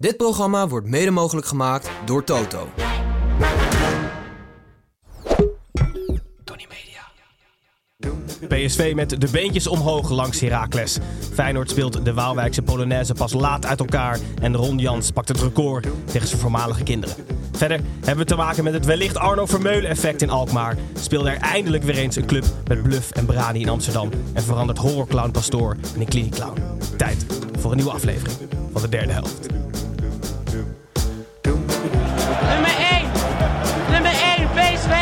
Dit programma wordt mede mogelijk gemaakt door Toto. PSV met de beentjes omhoog langs Heracles. Feyenoord speelt de Waalwijkse Polonaise pas laat uit elkaar. En Ron Jans pakt het record tegen zijn voormalige kinderen. Verder hebben we te maken met het wellicht Arno Vermeulen effect in Alkmaar. Speelde er eindelijk weer eens een club met bluff en brani in Amsterdam. En verandert horrorclown Pastoor in een kliniekclown. Tijd voor een nieuwe aflevering van de derde helft.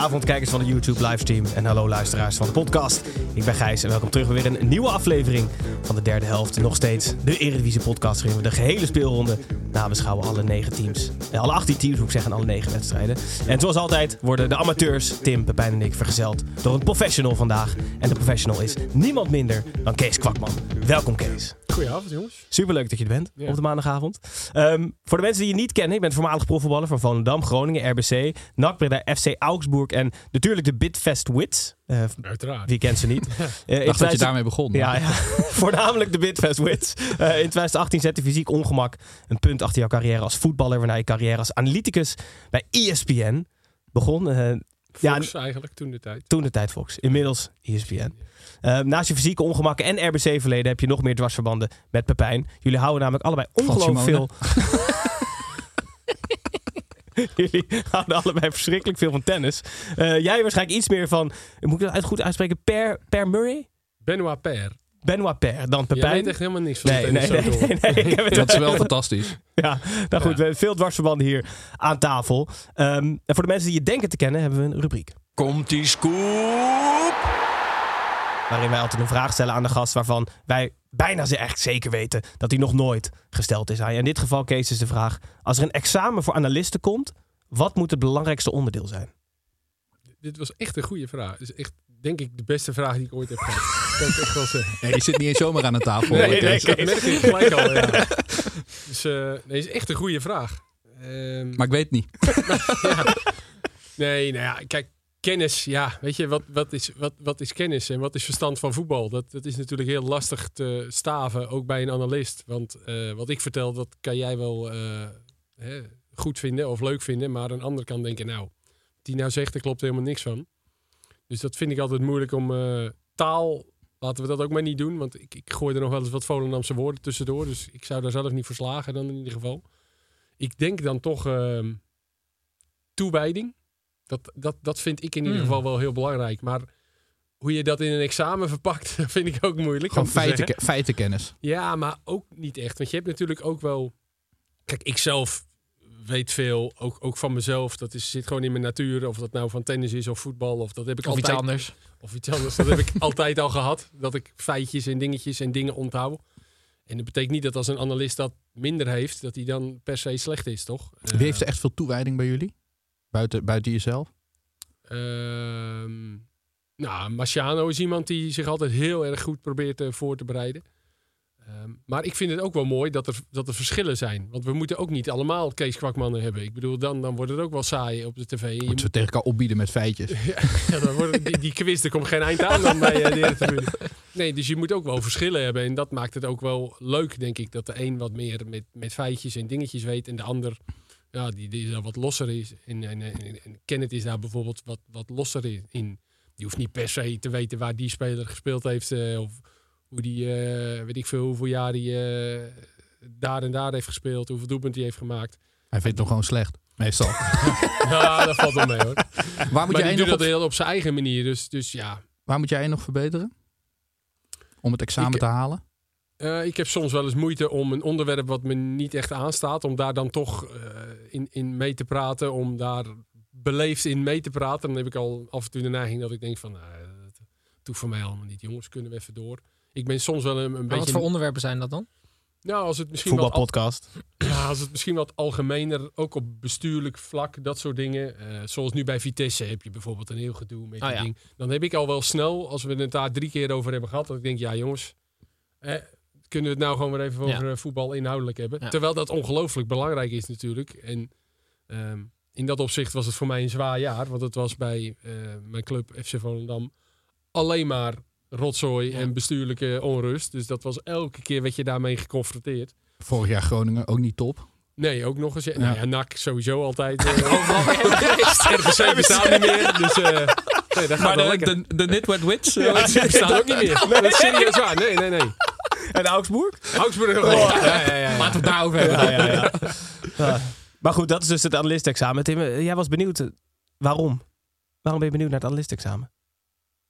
Goedenavond kijkers van de YouTube livestream en hallo luisteraars van de podcast. Ik ben Gijs en welkom terug bij weer een nieuwe aflevering van de derde helft. Nog steeds de Eredivisie podcast waarin we de gehele speelronde nabeschouwen. Alle negen teams, eh, alle 18 teams moet ik zeggen, alle negen wedstrijden. En zoals altijd worden de amateurs, Tim, Pepijn en ik, vergezeld door een professional vandaag. En de professional is niemand minder dan Kees Kwakman. Welkom Kees. Goedenavond, jongens. Superleuk dat je er bent Ja. op de maandagavond. Ehm, voor de mensen die je niet kennen, ik ben voormalig profvoetballer van Volendam, Groningen, RBC, NAC Breda, FC Augsburg en natuurlijk de Bitfest Wits. Eh, Uiteraard. wie kent ze niet? Eh, Ik dacht dat je 2000 daarmee begon. Ja, ja. voornamelijk de Bitfest Wits. Eh, in 2018 zette fysiek ongemak een punt achter jouw carrière als voetballer, waarna je carrière als analyticus bij ESPN begon. Eh, ja, Fox eigenlijk, toen de tijd. toen de tijd Fox, inmiddels ESPN. Eh, naast je fysieke ongemakken en RBC-verleden heb je nog meer dwarsverbanden met Pepijn. Jullie houden namelijk allebei ongelooflijk veel. Jullie houden allebei verschrikkelijk veel van tennis. Eh, jij waarschijnlijk iets meer van, moet ik dat uit- goed uitspreken, Per, per Murray? Benoit Per. Benoit Per, dan Jij Pepijn. weet echt helemaal niks van Nee, nee, nee, nee, nee, ik heb het Dat is wel fantastisch. Ja, nou goed, we hebben veel dwarsverbanden hier aan tafel. Ehm, en voor de mensen die je denken te kennen, hebben we een rubriek. Komt die scoop? Waarin wij altijd een vraag stellen aan de gast waarvan wij bijna ze echt zeker weten dat die nog nooit gesteld is aan je. In dit geval, Kees, is de vraag: als er een examen voor analisten komt, wat moet het belangrijkste onderdeel zijn? Dit was echt een goede vraag. Het is echt, denk ik, de beste vraag die ik ooit heb gehad. Dat kan ik echt wel zeggen. Nee, je zit niet eens zomaar aan de tafel. Nee. Dat merk ik gelijk al, ja. Dus eh, nee, is echt een goede vraag. Ehm, Maar ik weet het niet. ja. Nee, nou ja, kijk, kennis, ja, weet je, wat, wat, is, wat, wat is kennis en wat is verstand van voetbal? Dat, dat is natuurlijk heel lastig te staven, ook bij een analist. Want eh, wat ik vertel, dat kan jij wel eh, hè, goed vinden of leuk vinden, maar een ander kan denken, nou, die nou zegt, daar klopt helemaal niks van. Dus dat vind ik altijd moeilijk om eh, taal, laten we dat ook maar niet doen, want ik, ik gooi er nog wel eens wat Volendamse woorden tussendoor, dus ik zou daar zelf niet voor slagen dan in ieder geval. Ik denk dan toch ehm, toewijding. Dat, dat, dat vind ik in ieder Hmm. geval wel heel belangrijk. Maar hoe je dat in een examen verpakt, dat vind ik ook moeilijk. Gewoon feiten, feitenkennis. Ja, maar ook niet echt. Want je hebt natuurlijk ook wel... Kijk, ik zelf weet veel, ook, ook van mezelf. Dat is, zit gewoon in mijn natuur. Of dat nou van tennis is of voetbal. Of dat heb ik Of iets altijd... anders. Of iets anders. Dat heb ik altijd al gehad. Dat ik feitjes en dingetjes en dingen onthoud. En dat betekent niet dat als een analist dat minder heeft, dat hij dan per se slecht is, toch? Wie heeft er echt veel toewijding bij jullie? Buiten, buiten jezelf? Ehm, nou, Marciano is iemand die zich altijd heel erg goed probeert eh, voor te bereiden. Ehm, maar ik vind het ook wel mooi dat er, dat er verschillen zijn. Want we moeten ook niet allemaal Kees Kwakmannen hebben. Ik bedoel, dan, dan wordt het ook wel saai op de tv. Je Moeten we tegen elkaar opbieden met feitjes? ja, dan wordt, die, die quiz, er komt geen eind aan dan bij eh, de Eredivisie. Nee, dus je moet ook wel verschillen hebben. En dat maakt het ook wel leuk, denk ik. Dat de een wat meer met, met feitjes en dingetjes weet. En de ander, ja, die, die daar wat losser is. En, en, en, en Kenneth is daar bijvoorbeeld wat, wat losser in- in. Die hoeft niet per se te weten waar die speler gespeeld heeft. eh, of hoe die, eh, weet ik veel, hoeveel jaar hij eh, daar en daar heeft gespeeld. Hoeveel doelpunten hij heeft gemaakt. Hij vindt het nog gewoon slecht. Meestal. Ja, dat valt wel mee hoor. Waar moet, Maar die jij doet nog dat op, heel op zijn eigen manier. Dus, dus ja, waar moet jij nog verbeteren? Om het examen Ik- te halen? Eh, ik heb soms wel eens moeite om een onderwerp wat me niet echt aanstaat, om daar dan toch in, in mee te praten, om daar beleefd in mee te praten. Dan heb ik al af en toe de neiging dat ik denk van, nou, dat doet voor mij allemaal niet. Jongens, kunnen we even door. Ik ben soms wel een, een beetje... wat voor onderwerpen zijn dat dan? Nou, als het misschien wat, al- Voetbalpodcast. ja, als het misschien wat algemener, ook op bestuurlijk vlak, dat soort dingen. eh, zoals nu bij Vitesse heb je bijvoorbeeld een heel gedoe met die ja. ding. Dan heb ik al wel snel, als we het daar drie keer over hebben gehad, dat ik denk, ja jongens, eh, kunnen we het nou gewoon weer even Ja. over eh, voetbal inhoudelijk hebben. Ja. Terwijl dat ongelooflijk belangrijk is natuurlijk. En ehm, in dat opzicht was het voor mij een zwaar jaar, want het was bij eh, mijn club FC Volendam alleen maar rotzooi Ja. en bestuurlijke onrust. Dus dat was elke keer werd je daarmee geconfronteerd. Vorig jaar Groningen ook niet top. Nee, ook nog eens. Ja. Nou ja, NAC sowieso altijd. eh Overal RVC bestaat niet meer. Dus eh nee, dat gaat Maar wel de, de, de Nitwet Wits. Ja, bestaan ook niet meer. Dat is serieus waar. Nee, nee, nee. En Augsburg? Augsburg ook. Ja, ja, ja. Laten we het daarover hebben. Ja, ja, ja. Ja. Maar goed, dat is dus het analistenexamen. Tim, eh, jij was benieuwd. eh, Waarom? Waarom ben je benieuwd naar het analistenexamen?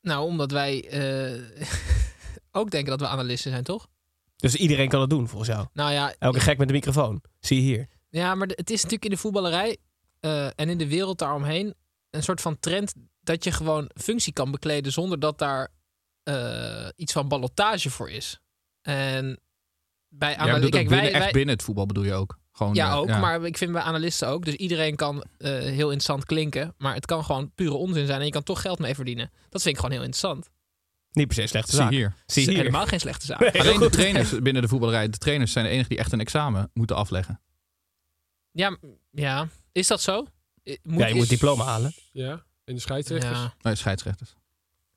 Nou, omdat wij eh, ook denken dat we analisten zijn, toch? Dus iedereen kan het doen, volgens jou. Nou ja, Elke gek met een microfoon. Zie je hier. Ja, maar de- het is natuurlijk in de voetballerij eh, en in de wereld daaromheen een soort van trend dat je gewoon functie kan bekleden zonder dat daar eh, iets van ballotage voor is. En bij Ja, anali- bedoelt kijk, ook binnen, wij, wij- echt binnen het voetbal bedoel je ook. Gewoon, ja, eh, ook, maar ik vind bij analisten ook. Dus iedereen kan eh, heel interessant klinken, maar het kan gewoon pure onzin zijn en je kan toch geld mee verdienen. Dat vind ik gewoon heel interessant. Niet per se een slechte Zie zaak. hier. Zie hier. helemaal geen slechte zaak. Nee. Alleen de trainers binnen de voetballerij, de trainers zijn de enigen die echt een examen moeten afleggen. Ja, ja, is dat zo? Eh, Ja, je moet diploma halen. Ja, en de scheidsrechters. Ja. Nee, scheidsrechters.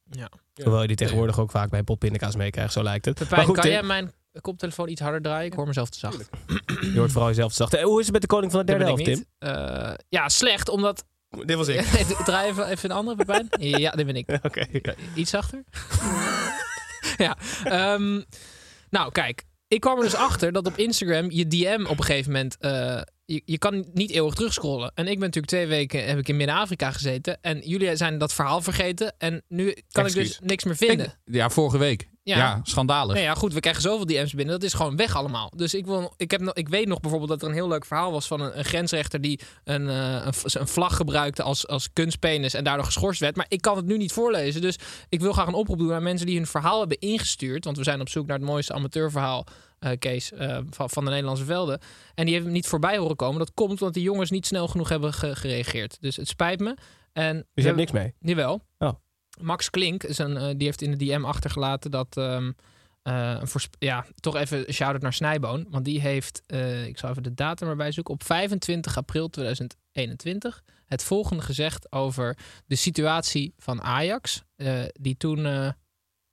Ja. Hoewel je die tegenwoordig ook vaak bij potpindakaas meekrijgt, zo lijkt het. Pepijn, maar goed, kan jij mijn koptelefoon iets harder draaien? Ik hoor mezelf te zacht. je hoort vooral jezelf te zacht. Eh, Hoe is het met de koning van de derde helft, Tim? Eh, ja, slecht, omdat... Dit was ik. Draai even, even een andere, Pepijn. Ja, dit ben ik. Oké. Iets zachter. ja. ehm, nou, kijk. Ik kwam er dus achter dat op Instagram je DM op een gegeven moment... eh, je, je kan niet eeuwig terugscrollen. En ik ben natuurlijk twee weken heb ik in Midden-Afrika gezeten. En jullie zijn dat verhaal vergeten. En nu kan ik dus niks meer vinden. Ja, vorige week. Ja. Ja, schandalig. Nee, ja, goed, we krijgen zoveel DM's binnen. Dat is gewoon weg allemaal. Dus ik, wil, ik, heb, ik weet nog bijvoorbeeld dat er een heel leuk verhaal was van een, een grensrechter die een, eh, een, vlag gebruikte als, als kunstpenis en daardoor geschorst werd. Maar ik kan het nu niet voorlezen. Dus ik wil graag een oproep doen aan mensen die hun verhaal hebben ingestuurd. Want we zijn op zoek naar het mooiste amateurverhaal, eh Kees, eh, van, van de Nederlandse velden. En die hebben niet voorbij horen komen. Dat komt omdat die jongens niet snel genoeg hebben ge- gereageerd. Dus het spijt me. En Dus je hebt niks mee? Jawel. Oh. Max Klink eh, die heeft in de DM achtergelaten dat. ehm, eh, ja, toch even shout-out naar Snijboon. Want die heeft, eh, ik zal even de datum erbij zoeken, op 25 april 2021 het volgende gezegd over de situatie van Ajax. die toen,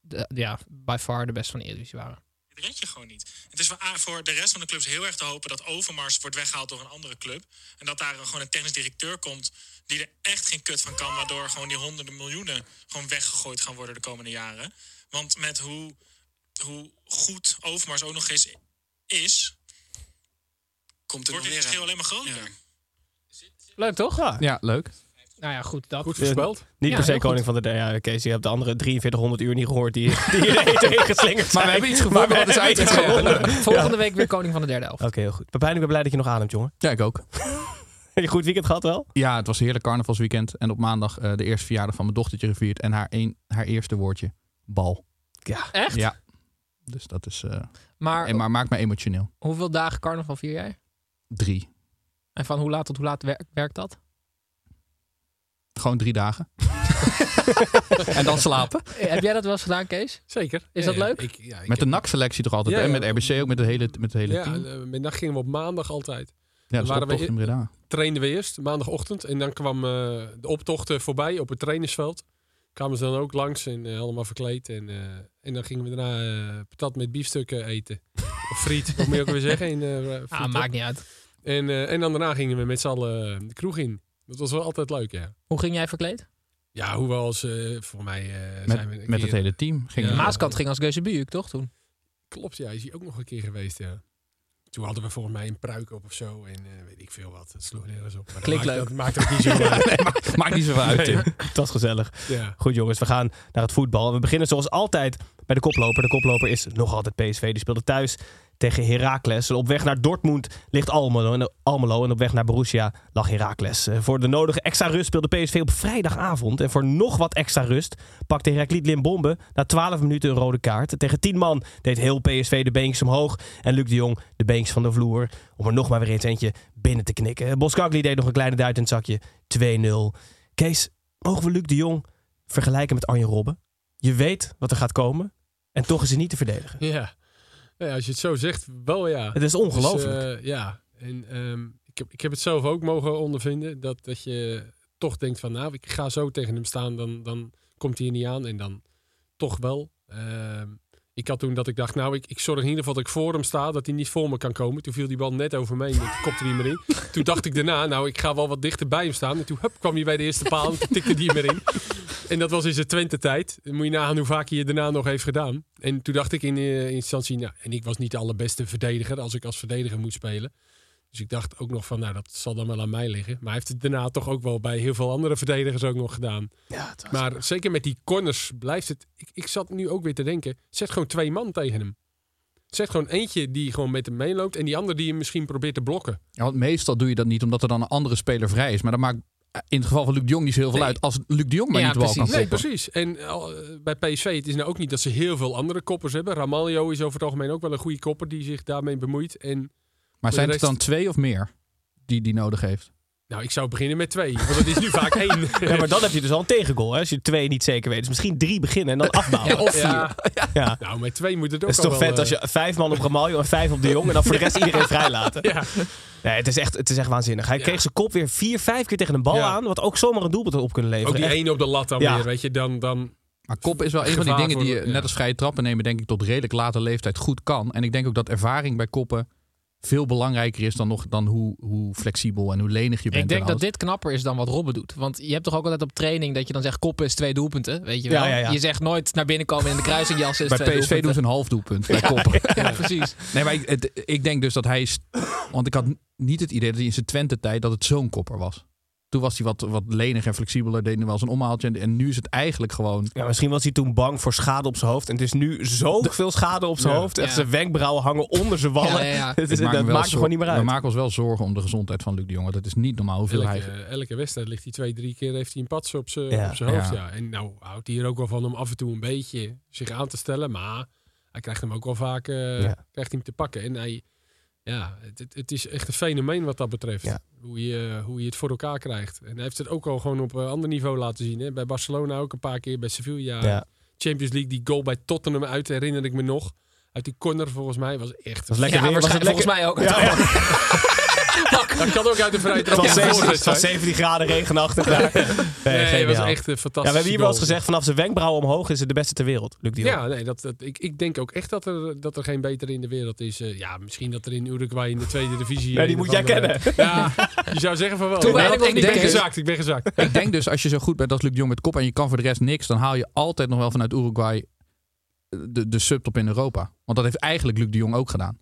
de, ja, by far de best van de Eredivisie waren. Red je gewoon niet. Het is voor, A- voor de rest van de clubs heel erg te hopen dat Overmars wordt weggehaald door een andere club. En dat daar gewoon een technisch directeur komt die er echt geen kut van kan. Waardoor gewoon die honderden miljoenen gewoon weggegooid gaan worden de komende jaren. Want met hoe, hoe goed Overmars ook nog eens is, Komt er wordt weer verschil alleen maar groter. Leuk toch? Ja. Ja, leuk. Nou ja, goed. Dat. Goed voorspeld. Niet Ja, per se koning goed. van de derde. Ja, Kees, je hebt de andere 4300 uur niet gehoord die, die je erin geslingerd Maar we hebben iets gevonden wat is. Volgende week weer koning van de derde helft. Oké, heel goed. Pepijn, ik ben blij dat je nog ademt, jongen. Ja, ik ook. Heb je een goed weekend gehad wel? Ja, het was een heerlijk carnavalsweekend. En op maandag eh, de eerste verjaardag van mijn dochtertje gevierd. En haar, een, haar eerste woordje, bal. Ja. Echt? Ja. Dus dat is... eh, Maar en maar maakt me emotioneel. hoeveel dagen carnaval vier jij? Drie. En van hoe laat tot hoe laat wer- werkt dat? Gewoon drie dagen. en dan slapen. Eh, Heb jij dat wel eens gedaan, Kees? Zeker. Is Ja, dat ja. leuk? Ik, ja, ik Met de NAC-selectie toch altijd. Ja, En ja. met RBC ook, met het hele, met het hele Ja, team. eh, met gingen we op maandag altijd. Ja, dat waren we in Breda. Trainden we eerst, maandagochtend. En dan kwam eh, de optochten voorbij op het trainersveld. Kwamen ze dan ook langs en eh, allemaal verkleed. En, eh, en dan gingen we daarna eh, patat met biefstukken eten. Of friet, wat moet je ook weer zeggen? In, eh, Ah, maakt niet uit. En, eh, en dan daarna gingen we met z'n allen de kroeg in. Dat was wel altijd leuk, ja. Hoe ging jij verkleed? Ja, hoewel als eh voor mij eh, Met, zijn we met het hele team. Ging Ja. Maaskant ging als Geuzebujuk, toch toen? Klopt, ja. Is hij ook nog een keer geweest, ja. Toen hadden we volgens mij een pruik op of zo. En eh, weet ik veel wat. Het sloeg nergens op. Maar dat Klinkt maakt- leuk. Dat maakt ook niet zo uit. Nee, maakt, maakt niet zoveel uit, Tim. Het was gezellig. Ja. Goed jongens, we gaan naar het voetbal. We beginnen zoals altijd bij de koploper. De koploper is nog altijd PSV. Die speelde thuis tegen Heracles. Op weg naar Dortmund ligt Almelo en, Almelo en op weg naar Borussia lag Heracles. Eh, voor de nodige extra rust speelde PSV op vrijdagavond. En voor nog wat extra rust pakte Herakliet Limbombe na 12 minuten een rode kaart. Tegen 10 man deed heel PSV de beentjes omhoog. En Luc de Jong de beentjes van de vloer. Om er nog maar weer eens eentje binnen te knikken. Boskagli deed nog een kleine duit in het zakje. 2-0. Kees, mogen we Luc de Jong vergelijken met Arjen Robben? Je weet wat er gaat komen. En toch is hij niet te verdedigen. Ja. Ja, als je het zo zegt, wel ja. Het is ongelooflijk. Dus, eh, ja, en ehm, ik, heb, ik heb het zelf ook mogen ondervinden. Dat, dat je toch denkt van, nou, ik ga zo tegen hem staan. Dan, dan komt hij er niet aan. En dan toch wel. Ehm, ik had toen dat ik dacht, nou, ik, ik zorg in ieder geval dat ik voor hem sta. Dat hij niet voor me kan komen. Toen viel die bal net over me heen. en Toen kopte hij me in. Toen dacht ik daarna, nou, ik ga wel wat dichter bij hem staan. En toen hup, kwam hij bij de eerste paal. En tikte hij me in. En dat was in zijn Twente-tijd. Moet je nagaan hoe vaak hij het daarna nog heeft gedaan. En toen dacht ik in uh, instantie, nou, en ik was niet de allerbeste verdediger als ik als verdediger moet spelen. Dus ik dacht ook nog van, nou, dat zal dan wel aan mij liggen. Maar hij heeft het daarna toch ook wel bij heel veel andere verdedigers ook nog gedaan. Ja, maar zeker met die corners blijft het. Ik, ik zat nu ook weer te denken, zet gewoon twee man tegen hem. Zet gewoon eentje die gewoon met hem meeloopt en die andere die hem misschien probeert te blokken. Ja, want meestal doe je dat niet omdat er dan een andere speler vrij is. Maar dat maakt in het geval van Luc de Jong niet zo heel veel Nee. uit. Als Luc de Jong maar Ja, niet precies. kan Nee, koppen. precies. En eh, bij PSV, het is nou ook niet dat ze heel veel andere koppers hebben. Ramaljo is over het algemeen ook wel een goede kopper die zich daarmee bemoeit. En Maar zijn het dan twee of meer die die nodig heeft? nou, ik zou beginnen met twee, want het is nu vaak één. Ja, maar dan heb je dus al een tegengoal. Hè? Als je twee niet zeker weet. Dus misschien drie beginnen en dan afbouwen. Ja, of vier. Ja, Ja. nou, met twee moet het ook Het is toch wel, vet als eh, je vijf man op Ramaljo en vijf op de Jong. En dan voor de rest iedereen vrijlaten. Ja, Nee, het, is echt, het is echt waanzinnig. Hij Ja. kreeg zijn kop weer vier, vijf keer tegen een bal Ja. aan. Wat ook zomaar een doelpunt had op kunnen leveren. ook die Echt- één op de lat dan Ja. weer, weet je. Dan, dan, Maar kop is wel een van die dingen die je ja. net als vrije trappen nemen, denk ik, tot redelijk late leeftijd goed kan. En ik denk ook dat ervaring bij koppen veel belangrijker is dan, nog, dan hoe, hoe flexibel en hoe lenig je bent. Ik denk en dat dit knapper is dan wat Robben doet. Want je hebt toch ook altijd op training dat je dan zegt koppen is twee doelpunten. Weet je wel? Ja, ja, ja. Je zegt nooit naar binnen komen in de kruising jassen is Bij twee PSV doen ze een half doelpunt bij koppen. Ja, precies. Nee, maar ik, het- ik denk dus dat hij... is- Want ik had niet het idee dat hij in zijn Twente-tijd dat het zo'n kopper was. Toen was hij wat, wat lenig en flexibeler, deed hij wel eens een omhaaltje. En, en nu is het eigenlijk gewoon... Ja, misschien was hij toen bang voor schade op zijn hoofd. En het is nu zoveel schade op zijn Ja. hoofd. Echt Ja. zijn wenkbrauwen hangen onder zijn wallen. Ja. Het dat maakt je zor- gewoon niet meer We uit. maken ons wel zorgen om de gezondheid van Luc de Jong. Het is niet normaal hoeveel hij... elke, elke wedstrijd ligt hij twee, drie keer, heeft hij een patsen op zijn Ja. op zijn hoofd. Ja. Ja. En nou houdt hij er ook wel van om af en toe een beetje zich aan te stellen. Maar hij krijgt hem ook wel vaak eh, Ja. krijgt hij hem te pakken. En hij, ja, het, het, is echt een fenomeen wat dat betreft. Ja. Hoe, je, hoe je het voor elkaar krijgt. En hij heeft het ook al gewoon op een ander niveau laten zien. Hè? Bij Barcelona ook een paar keer, bij Sevilla. Ja. Champions League, die goal bij Tottenham uit, herinner ik me nog. Uit die corner volgens mij was echt... was lekker Ja, weer. Was het waarschijnlijk- lekker, volgens mij ook. Dat kan ook uit de vrije het trap was, een 17, voorzet het was zijn. 17 graden regenachtig daar. Nee, Nee, het geniaal. was echt een fantastische Ja, we hebben hier wel eens gezegd, vanaf zijn wenkbrauwen omhoog is het de beste ter wereld. Luc de Jong. Ja, nee, dat, dat, ik, ik denk ook echt dat er, dat er geen beter in de wereld is. Eh, ja, misschien dat er in Uruguay in de tweede divisie... Ja, die een moet jij kennen. Ja, je zou zeggen van wel. Toen ik, ben gezakt, ik ben gezakt. Ik denk dus, als je zo goed bent als Luc de Jong met kop en je kan voor de rest niks, dan haal je altijd nog wel vanuit Uruguay de, de subtop in Europa. Want dat heeft eigenlijk Luc de Jong ook gedaan.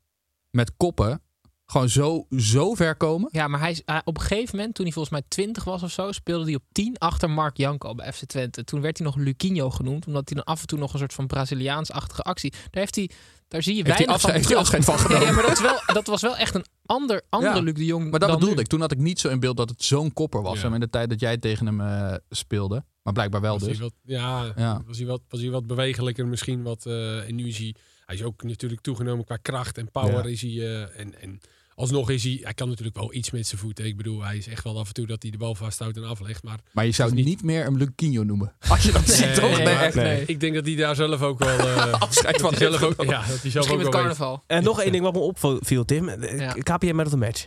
Met koppen gewoon zo, zo ver komen. Ja, maar hij, is- hij- op een gegeven moment, toen hij volgens mij 20 was of zo, speelde hij op 10 achter Mark Janko bij FC Twente. Toen werd hij nog Luquinho genoemd, omdat hij dan af en toe nog een soort van Braziliaans-achtige actie. Daar heeft hij, daar zie je Heeft weinig afscheid- van heeft hij terug. afscheid van Nee, genomen? maar dat, is wel, dat was wel echt een ander, andere Ja, Luc de Jong. Maar dat dan bedoelde nu. ik. Toen had ik niet zo in beeld dat het zo'n kopper was. Ja. In de tijd dat jij tegen hem eh, speelde. Maar blijkbaar wel Was dus. hij wat, ja, Ja. Was, hij wat, was hij wat bewegelijker misschien. Wat, eh, en nu is hij... Hij is ook natuurlijk toegenomen qua kracht en power. Ja. Is hij, eh, en, en alsnog is hij... Hij kan natuurlijk wel iets met zijn voeten. Ik bedoel, hij is echt wel af en toe dat hij de bal vasthoudt en aflegt. Maar Maar je zou is niet, meer een Luquinho noemen. Als je dat Nee, ziet, toch? nee, echt. nee. Ik denk dat hij daar zelf ook wel... eh, Afscheid dat van zelf heeft ook, ja, dat hij zelf Misschien ook met wel weet. carnaval. En nog één ding wat me opviel, Tim. Ja. KPM Man of the Match.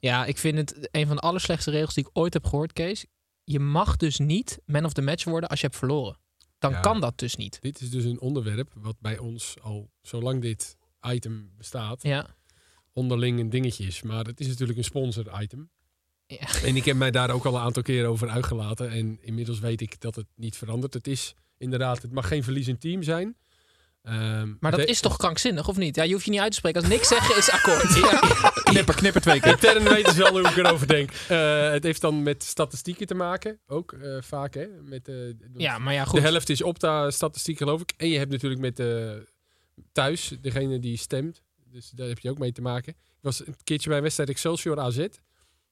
Ja, ik vind het een van de allerslechtste regels die ik ooit heb gehoord, Kees. Je mag dus niet man of the match worden als je hebt verloren. Dan Ja. kan dat dus niet. Dit is dus een onderwerp wat bij ons al zolang dit item bestaat, Ja. Onderling een dingetje is. Maar het is natuurlijk een sponsor item. Ja. En ik heb mij daar ook al een aantal keren over uitgelaten. En inmiddels weet ik dat het niet verandert. Het is inderdaad, het mag geen verliezend team zijn. Ehm, Maar dat de- is toch krankzinnig, of niet? Ja, je hoeft je niet uit te spreken. Als niks zeggen is akkoord. Ja. Knipper, knipper twee keer. Intern weten ze wel hoe ik erover denk. Eh, het heeft dan met statistieken te maken. Ook eh, vaak, hè. Met, eh, ja, maar ja, de goed. helft is Opta-statistiek, geloof ik. En je hebt natuurlijk met eh, thuis, degene die stemt, Dus daar heb je ook mee te maken. Ik was een keertje bij een wedstrijd Excelsior AZ. Een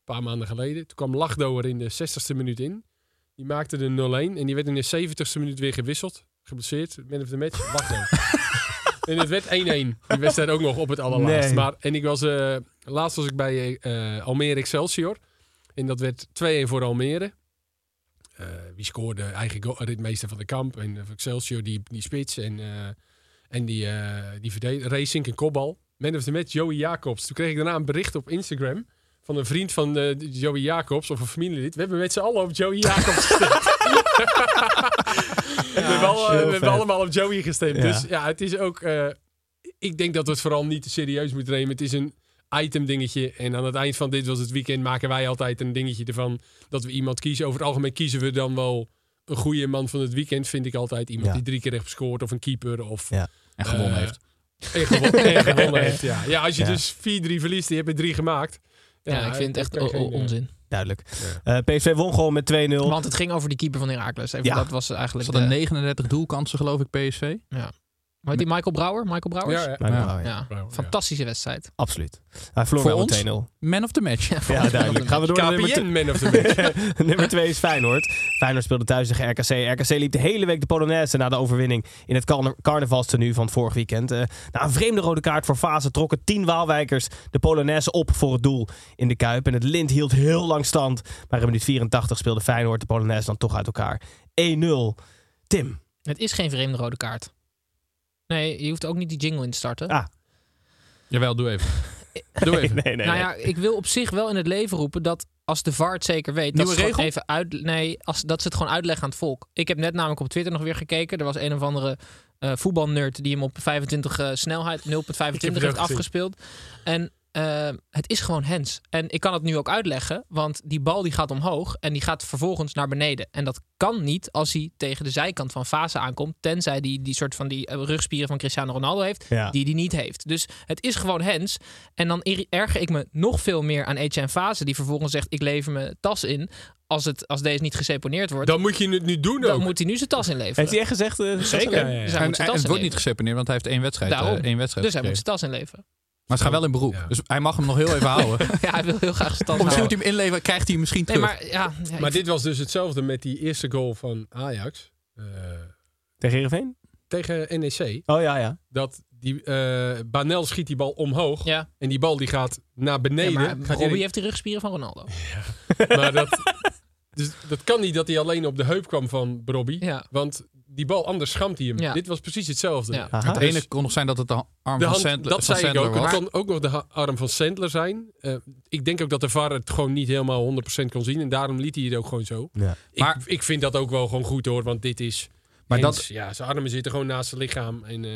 paar maanden geleden. Toen kwam Lachdo er in de 60ste minuut in. Die maakte de 0-1. En die werd in de 70ste minuut weer gewisseld. Geblesseerd. Man of the match. Lachdo. en het werd 1-1. Die wedstrijd ook nog op het allerlaatst. Nee. Maar, en ik was... eh, laatst was ik bij eh, Almere Excelsior. En dat werd 2-1 voor Almere. Eh, wie scoorde eigen ritmeester van de kamp. En Excelsior die, die spits. En, en die, eh die Racing en kopbal. Man of the match, Joey Jacobs. Toen kreeg ik daarna een bericht op Instagram. Van een vriend van eh, Joey Jacobs. Of een familielid. We hebben met z'n allen op Joey Jacobs gestemd. we hebben, al- heel we hebben vet. allemaal op Joey gestemd. Ja. Dus ja, het is ook... eh, ik denk dat we het vooral niet te serieus moeten nemen. Het is een item dingetje. En aan het eind van dit was het weekend maken wij altijd een dingetje ervan. Dat we iemand kiezen. Over het algemeen kiezen we dan wel een goede man van het weekend. Vind ik altijd iemand Ja. die drie keer heeft gescoord. Of een keeper. Of, Ja. En gewonnen eh, heeft. En gewonnen, en gewonnen heeft, ja. Ja, als je Ja. dus 4-3 verliest en je hebt er drie gemaakt. Ja, ik vind het echt eh, onzin. Duidelijk. Eh, PSV won gewoon met 2-0. Want het ging over die keeper van Herakles. Even, Ja. Dat was eigenlijk Ze de... hadden 39 doelkansen, geloof ik, PSV. Hoe heet die Michael Brouwer? Michael Brouwers? Ja, ja. Maar, Ja. ja, Ja, Brouwer, fantastische wedstrijd. Absoluut. Hij verloor Voor wel ons? met 2-0. Man of the match. Ja, duidelijk. Gaan we door naar nummer KPN man of the match. Nummer 2 is Feyenoord. Feyenoord speelde thuis tegen RKC. RKC liep de hele week de Polonaise na de overwinning in het carna- carnavalstenu van vorig weekend. Eh, na een vreemde rode kaart voor fase trokken 10 Waalwijkers de Polonaise op voor het doel in de Kuip. En het lint hield heel lang stand. Maar in minuut 84 speelde Feyenoord de Polonaise dan toch uit elkaar. 1-0. Tim. Het is geen vreemde rode kaart. Nee, je hoeft ook niet die jingle in te starten. Ah. Jawel, doe even. Doe even. Nee, nee, nou nee. ja, ik wil op zich wel in het leven roepen dat als de VAR het zeker weet, Nieuwe dat ze, het gewoon regel? even uit, nee, als, dat ze het gewoon uitleggen aan het volk. Ik heb net namelijk op Twitter nog weer gekeken. Er was een of andere eh voetbalnerd die hem op 25 eh, snelheid, 0.25 Ik heb het ook heeft afgespeeld. En eh, het is gewoon hens. En ik kan het nu ook uitleggen, want die bal die gaat omhoog en die gaat vervolgens naar beneden. En dat kan niet als hij tegen de zijkant van fase aankomt, tenzij die die soort van die eh, rugspieren van Cristiano Ronaldo heeft, Ja. die die niet heeft. Dus het is gewoon hens. En dan erger ik me nog veel meer aan Etienne Fase, die vervolgens zegt: ik lever mijn tas in. Als, het, als deze niet geseponeerd wordt, Dan moet je het nu doen dan ook. moet hij nu zijn tas inleveren. Heeft hij echt gezegd? eh, Zeker. Ja, ja, ja. Dus hij En, moet zijn en tas het wordt niet geseponeerd, want hij heeft één wedstrijd, eh, Daarom. één wedstrijd Dus hij moet zijn tas inleveren. Maar ze gaan wel in beroep. Ja. Dus hij mag hem nog heel even houden. ja, hij wil heel graag Of misschien moet hij hem inleveren, krijgt hij hem misschien Nee, terug. maar ja, ja, Maar ik- dit was dus hetzelfde met die eerste goal van Ajax. eh, Tegen Heerenveen? tegen NEC. Oh ja, ja. Dat die, eh Banel schiet die bal omhoog. ja. En die bal die gaat naar Ja, beneden. maar gaat Robbie die- heeft die rugspieren van Ronaldo. maar dat, dus dat kan niet dat hij alleen op de heup kwam van Robbie. Ja. Want die bal, anders schamt hij hem. Ja. Dit was precies hetzelfde. Ja. Het ene kon nog zijn dat het de arm De van Sandler, dat van zei ik ook. Het kan ook nog de arm van Sandler zijn. Eh, ik denk ook dat de VAR het gewoon niet helemaal 100% kon zien. En daarom liet hij het ook gewoon zo. Ja. Ik, Maar- ik vind dat ook wel gewoon goed hoor. Want dit is... Maar Hens. dat- Ja, zijn armen zitten gewoon naast zijn lichaam. En, eh,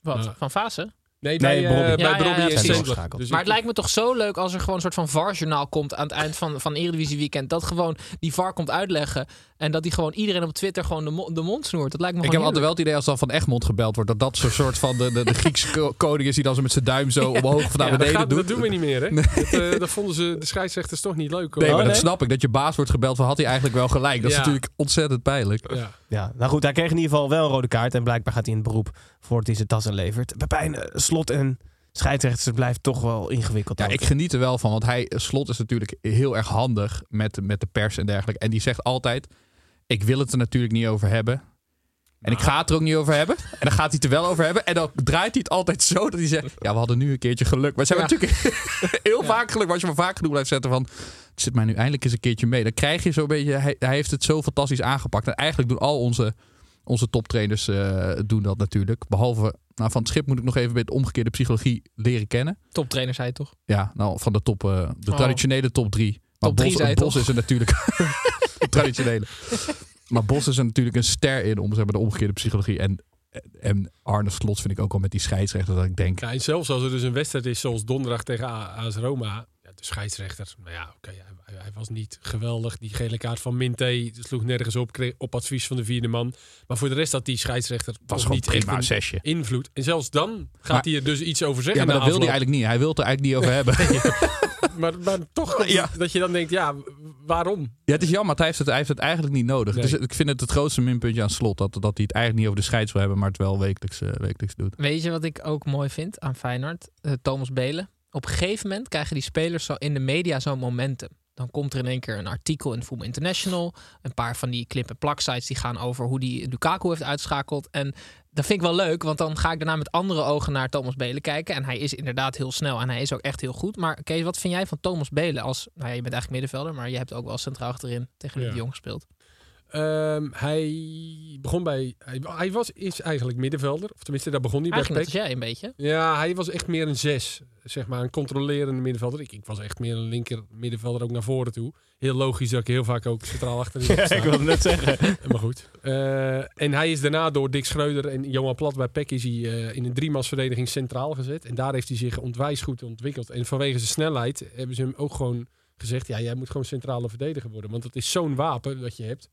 Wat? Van Fase? nee, Nee, bij, Robbie. bij ja, Robbie ja, en. Sandler. Dus Maar het lijkt me toch zo leuk als er gewoon een soort van VAR-journaal komt aan het eind van, van Eredivisie Weekend. Dat gewoon die VAR komt uitleggen. En dat die gewoon iedereen op Twitter gewoon de, mo- de mond snoert. Dat lijkt me Ik heb altijd wel het idee als dan van Egmond gebeld wordt, dat dat zo'n soort van de, de, de Griekse ko- koning is die dan zo met zijn duim zo omhoog of naar Ja, dat, beneden gaat, doet. dat doen we niet meer, hè? Dat, eh, dat vonden ze de scheidsrechters toch niet leuk. hoor. Nee, maar Oh, dat snap ik. Dat je baas wordt gebeld van had hij eigenlijk wel gelijk. Dat is natuurlijk ontzettend pijnlijk. Ja. Ja, nou goed, hij kreeg in ieder geval wel een rode kaart. En blijkbaar gaat hij in het beroep voordat hij zijn tas inlevert. Pepijn, eh, slot en scheidsrechters het blijft toch wel ingewikkeld. Ja, ik geniet er wel van, want hij, Slot is natuurlijk heel erg handig met, met de pers en dergelijke. En die zegt altijd, ik wil het er natuurlijk niet over hebben. En ik ga het er ook niet over hebben. En dan gaat hij het er wel over hebben. En dan draait hij het altijd zo dat hij zegt... Ja, we hadden nu een keertje geluk. Maar ze hebben Ja. natuurlijk heel vaak geluk. Maar als je maar vaak genoeg blijft zetten van... Het zit mij nu eindelijk eens een keertje mee. Dan krijg je zo'n beetje... Hij, hij heeft het zo fantastisch aangepakt. En eigenlijk doen al onze, onze toptrainers eh, doen dat natuurlijk. Behalve... Nou, van het schip moet ik nog even bij het omgekeerde psychologie leren kennen. Toptrainer, zei je toch? Ja, nou, van de top, eh, de Oh. traditionele top drie. Maar Top drie, Bos, zei je Bos toch? is er natuurlijk... traditionele. Maar Bos is er natuurlijk een ster in om zeg maar, de omgekeerde psychologie. En, en Arne Slot vind ik ook al met die scheidsrechter dat ik denk... Ja, en zelfs als er dus een wedstrijd is zoals donderdag tegen AS Roma. Ja, de scheidsrechter, nou ja, oké, hij, hij- hij was niet geweldig. Die gele kaart van Minté sloeg nergens op, kreeg op advies van de vierde man. Maar voor de rest had die scheidsrechter was niet echt prima, zesje. invloed. En zelfs dan gaat Maar- hij er dus iets over Ja, zeggen. maar na dat wil hij eigenlijk niet. Hij wil het er eigenlijk niet over hebben. Maar, maar toch Ja. dat je dan denkt, ja, waarom? Ja, het is jammer, want hij heeft het, hij heeft het eigenlijk niet nodig. Nee. Dus ik vind het het grootste minpuntje aan slot. Dat, dat hij het eigenlijk niet over de scheids wil hebben, maar het wel wekelijks, eh, wekelijks doet. Weet je wat ik ook mooi vind aan Feyenoord? Eh, Thomas Belen. Op een gegeven moment krijgen die spelers zo in de media zo'n momentum. Dan komt er in één keer een artikel in Voetbal International. Een paar van die clip- en plaksites die gaan over hoe die Lukaku heeft uitschakeld. En dat vind ik wel leuk, want dan ga ik daarna met andere ogen naar Thomas Belen kijken. En hij is inderdaad heel snel en hij is ook echt heel goed. Maar Kees, wat vind jij van Thomas Belen als... Nou ja, je bent eigenlijk middenvelder, maar je hebt ook wel centraal achterin tegen Luc Ja. de Jong gespeeld. Ehm, hij begon bij. Hij, hij was is eigenlijk middenvelder. Of tenminste, daar begon hij bij Eigenlijk PEC. als jij een beetje. Ja, hij was echt meer een zes. Zeg maar een controlerende middenvelder. Ik, ik was echt meer een linker middenvelder ook naar voren toe. Heel logisch dat ik heel vaak ook centraal achterin Ja, ik wilde net zeggen. Maar goed. Eh, en hij is daarna door Dick Schreuder en Johan Plat bij PEC is hij eh, in een driemansverdediging centraal gezet. En daar heeft hij zich ontwijs goed ontwikkeld. En vanwege zijn snelheid hebben ze hem ook gewoon gezegd... ja, jij moet gewoon centrale verdediger worden. Want dat is zo'n wapen dat je hebt.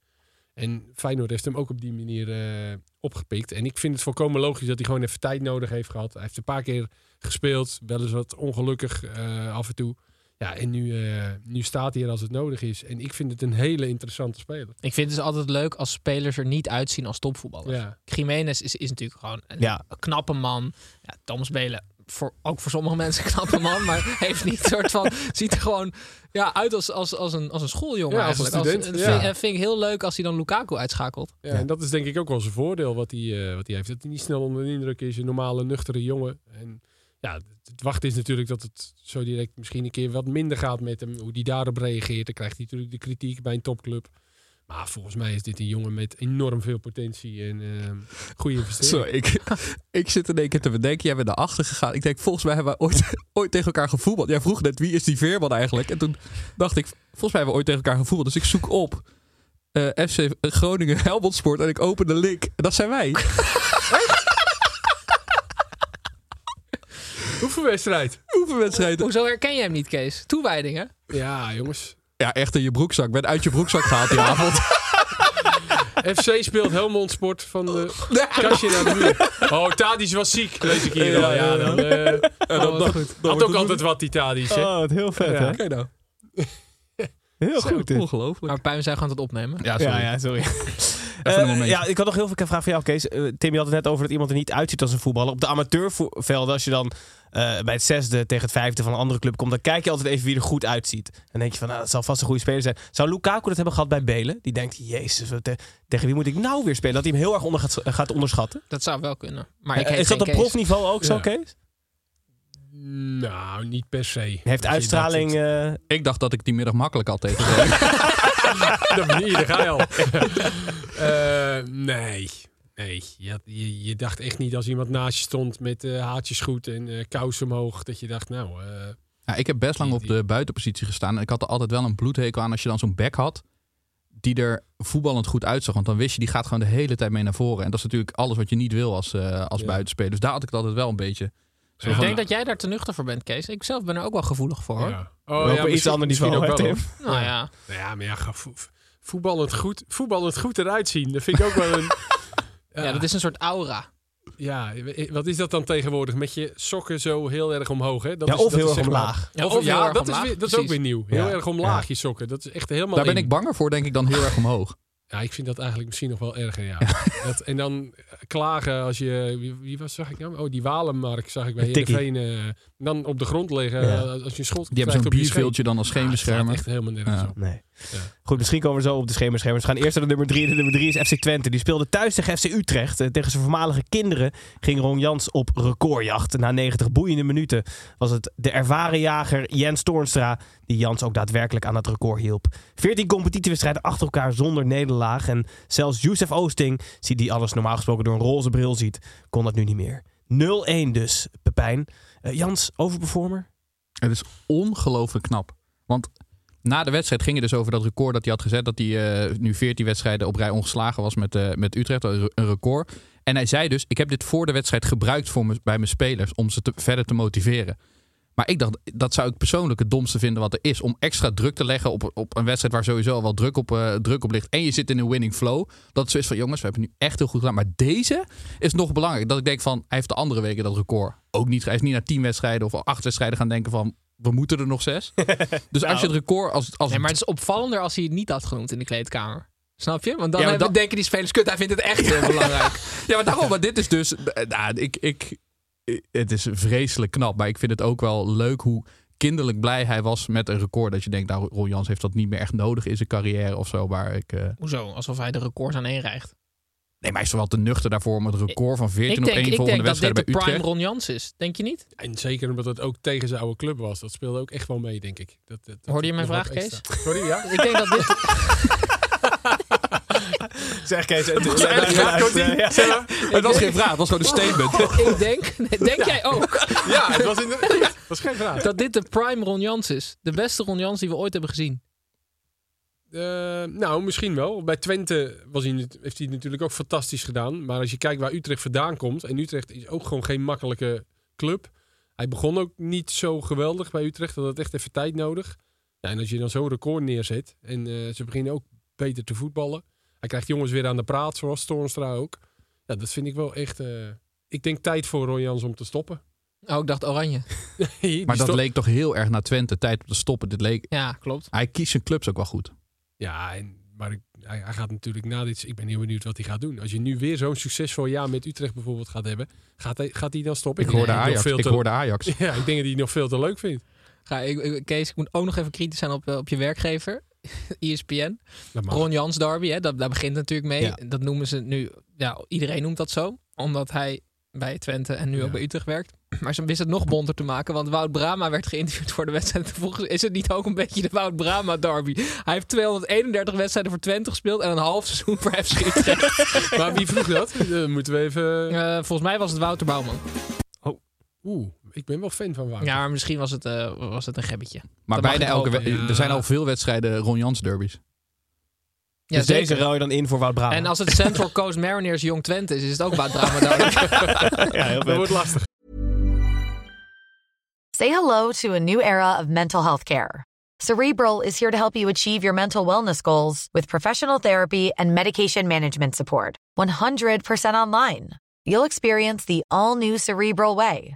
En Feyenoord heeft hem ook op die manier eh, opgepikt. En ik vind het volkomen logisch dat hij gewoon even tijd nodig heeft gehad. Hij heeft een paar keer gespeeld. Wel eens wat ongelukkig eh, af en toe. Ja, en nu, eh, nu staat hij er als het nodig is. En ik vind het een hele interessante speler. Ik vind het dus altijd leuk als spelers er niet uitzien als topvoetballers. Ja. Jiménez is, is natuurlijk gewoon een, Ja. knappe man. Ja, Thomas Belen, voor, ook voor sommige mensen een knappe man, maar heeft niet een soort van ziet er gewoon ja, uit als, als, als, een, als een schooljongen Ja, als een student, ja. vind, vind ik heel leuk als hij dan Lukaku uitschakelt. Ja, en dat is denk ik ook wel zijn voordeel wat hij, eh, wat hij heeft. Dat hij niet snel onder de indruk is. Een normale, nuchtere jongen. En ja, het, het wachten is natuurlijk dat het zo direct misschien een keer wat minder gaat met hem. Hoe hij daarop reageert. Dan krijgt hij natuurlijk de kritiek bij een topclub. Maar volgens mij is dit een jongen met enorm veel potentie en eh goede investering. Zo, ik, ik zit in één keer te bedenken. Jij bent naar achter gegaan. Ik denk, volgens mij hebben we ooit, ooit tegen elkaar gevoetbald. Jij vroeg net, wie is die Veerman eigenlijk? En toen dacht ik, volgens mij hebben we ooit tegen elkaar gevoetbald. Dus ik zoek op eh, FC Groningen Helmond Sport en ik open de link. En dat zijn wij. Oefenwedstrijd. Oefenwedstrijden. Hoezo herken je hem niet, Kees? Toewijdingen? Ja, jongens. Ja, echt in je broekzak. Ben uit je broekzak gehaald die avond. FC speelt Helmond Sport van de kastje naar de muur. Oh, Tadic was ziek, lees ik hier Ja, al. Ja, dan, eh, En dan oh, dacht- goed. dan Had ook altijd wat, die Tadic. hè? Oh, wat heel vet, Ja. hè? Oké nou. Heel Zo, goed. Ongelooflijk. Maar Puim zei gewoon het opnemen. Ja, sorry. Ja, ja, sorry. een Eh, ja, ik had nog heel veel vragen van jou, Kees. Eh, Tim, je had het net over dat iemand er niet uitziet als een voetballer. Op de amateurvelden, als je dan eh, bij het zesde tegen het vijfde van een andere club komt, dan kijk je altijd even wie er goed uitziet. Dan denk je van, nou, dat zal vast een goede speler zijn. Zou Lukaku dat hebben gehad bij Belen? Die denkt, jezus, wat, eh, tegen wie moet ik nou weer spelen? Dat hij hem heel erg onder gaat, gaat onderschatten. Dat zou wel kunnen. Maar ik Eh, is dat op profniveau ook zo. Kees? Nou, niet per se. Heeft uitstraling... eh, Ik dacht dat ik die middag makkelijk had tegen. Dat manier, daar ga je al. Eh, nee. Nee, je, je, je dacht echt niet als iemand naast je stond met eh, haartjes goed en eh kousen omhoog, dat je dacht, nou, eh, Ja, ik heb best lang op de buitenpositie gestaan. En ik had er altijd wel een bloedhekel aan als je dan zo'n back had. Die er voetballend goed uitzag. Want dan wist je, die gaat gewoon de hele tijd mee naar voren. En dat is natuurlijk alles wat je niet wil als, eh, als Ja. buitenspeler. Dus daar had ik het altijd wel een beetje. Zo Ik denk dat jij daar te nuchter voor bent, Kees. Ik zelf ben er ook wel gevoelig voor. Hoor. ja. op Oh, iets ander misschien niveau, ook wel. Nou ja. Nou ja, maar ja, voetballend goed, voetballend goed eruit zien. Dat vind ik ook wel een... ja, dat is een soort aura. Ja, wat is dat dan tegenwoordig? Met je sokken zo heel erg omhoog, hè? Dat Ja, is, of dat heel is erg omlaag. Ja, Of, ja, dat, is, weer, dat is ook weer nieuw. Heel Ja. erg omlaag je sokken. Dat is echt helemaal daar ben in. ik banger voor, denk ik, dan heel erg omhoog. Ja, ik vind dat eigenlijk misschien nog wel erger, ja. Dat, en dan eh, klagen als je... Wie, wie was, zag ik nou? Oh, die Walenmark zag ik bij. Heerenveen. eh dan op de grond liggen Ja. eh, als je een schot Die hebben zo'n krijgt op je bierveeltje dan als scheenbeschermer. echt helemaal nergens Ja. op. Nee. Ja. Goed, misschien komen we zo op de schemerschermers. We gaan eerst naar de nummer drie. De nummer drie is FC Twente. Die speelde thuis tegen FC Utrecht. Eh, tegen zijn voormalige kinderen ging Ron Jans op recordjacht. Na 90 boeiende minuten was het de ervaren jager Jens Toornstra... die Jans ook daadwerkelijk aan het record hielp. 14 competitiewedstrijden achter elkaar zonder nederlaag. En zelfs Youssef Oosting, die die alles normaal gesproken door een roze bril ziet... kon dat nu niet meer. 0-1 dus, Pepijn. Eh, Jans, overperformer? Het is ongelooflijk knap. Want na de wedstrijd ging het dus over dat record dat hij had gezet. Dat hij eh, nu 14 wedstrijden op rij ongeslagen was met, eh, met Utrecht. Een re- een record. En hij zei dus, ik heb dit voor de wedstrijd gebruikt voor bij mijn spelers. Om ze verder te motiveren. Maar ik dacht, dat zou ik persoonlijk het domste vinden wat er is. Om extra druk te leggen op, op een wedstrijd waar sowieso al wel druk op, eh, druk op ligt. En je zit in een winning flow. Dat het zo is van, jongens, we hebben nu echt heel goed gedaan. Maar deze is nog belangrijk. Dat ik denk van, hij heeft de andere weken dat record ook niet. Hij is niet naar tien wedstrijden of acht wedstrijden gaan denken van, we moeten er nog zes. dus als je het record als, als Nee, maar het is opvallender als hij het niet had genoemd in de kleedkamer. Snap je? Want dan Ja, dat- denken die spelers, kut, hij vindt het echt heel belangrijk. Ja, maar daarom, maar dit is dus. eh, Nou, ik, ik, het is vreselijk knap, maar ik vind het ook wel leuk hoe kinderlijk blij hij was met een record. Dat je denkt, nou, Ron Jans heeft dat niet meer echt nodig in zijn carrière of zo. Maar ik. eh, Hoezo? Alsof hij de records aan één rijgt. nee, maar hij is wel te nuchter daarvoor om het record van 14 Ik op denk, 1 ik volgende denk dat dit wedstrijd de bij prime Utrecht. Ron Jans is. Denk je niet? En zeker omdat het ook tegen zijn oude club was. Dat speelde ook echt wel mee, denk ik. Dat, dat, dat- Hoorde je mijn vraag, Kees? extra. Sorry, ja? Ik denk dat dit... Zeg Kees. Het, Het was geen vraag, het was gewoon een statement. ik denk... Denk jij ook? Ja, het was, dat was geen vraag. Dat dit de prime Ron Jans is. De beste Ron Jans die we ooit hebben gezien. Eh, nou, misschien wel. Bij Twente was hij, heeft hij het natuurlijk ook fantastisch gedaan. Maar als je kijkt waar Utrecht vandaan komt. En Utrecht is ook gewoon geen makkelijke club. Hij begon ook niet zo geweldig bij Utrecht. Dat had echt even tijd nodig. Ja, en als je dan zo'n record neerzet. En eh, ze beginnen ook beter te voetballen. Hij krijgt jongens weer aan de praat, zoals Toornstra ook. Ja, dat vind ik wel echt... eh, ik denk tijd voor Ron Jans om te stoppen. Oh, ik dacht oranje. Maar dat stop- leek toch heel erg naar Twente. Tijd om te stoppen. Dit leek, Ja, klopt. hij kiest zijn clubs ook wel goed. Ja, en, maar ik, hij, hij gaat natuurlijk na dit... Ik ben heel benieuwd wat hij gaat doen. Als je nu weer zo'n succesvol jaar met Utrecht bijvoorbeeld gaat hebben... Gaat hij, gaat hij dan stoppen? Ik hoorde Ajax. veel Ik te- hoorde Ajax. Ja, ik denk dat hij het nog veel te leuk vindt. Ga, ik, ik- Kees, ik moet ook nog even kritisch zijn op, eh, op je werkgever. ESPN. Ron Jans Derby, hè, dat, daar begint natuurlijk mee. Ja. Dat noemen ze nu... Ja, iedereen noemt dat zo. Omdat hij bij Twente en nu ook bij Utrecht werkt. Maar ze wisten het nog bonter te maken. Want Wout Brama werd geïnterviewd voor de wedstrijd. Volgens is het niet ook een beetje de Wout Brama derby. Hij heeft 231 wedstrijden voor Twente gespeeld. En een half seizoen voor FC Utrecht. Maar wie vroeg dat? Dan moeten we even... Eh, volgens mij was het Wouter Bouwman. Oeh, ik ben wel fan van Wout. Ja, maar misschien was het, eh, was het een gebbetje. Maar bijna elke Er zijn al veel wedstrijden Ron Jans derbies. Ja, dus zeker. deze ruil je dan in voor Wout Brama. En als het Central Coast Mariners Jong Twente is, is het ook Wout Brama derby. ja, heel Dat wordt lastig. Say hello to a new era of mental health care. Cerebral is here to help you achieve your mental wellness goals with professional therapy and medication management support. 100% online. You'll experience the all new Cerebral Way,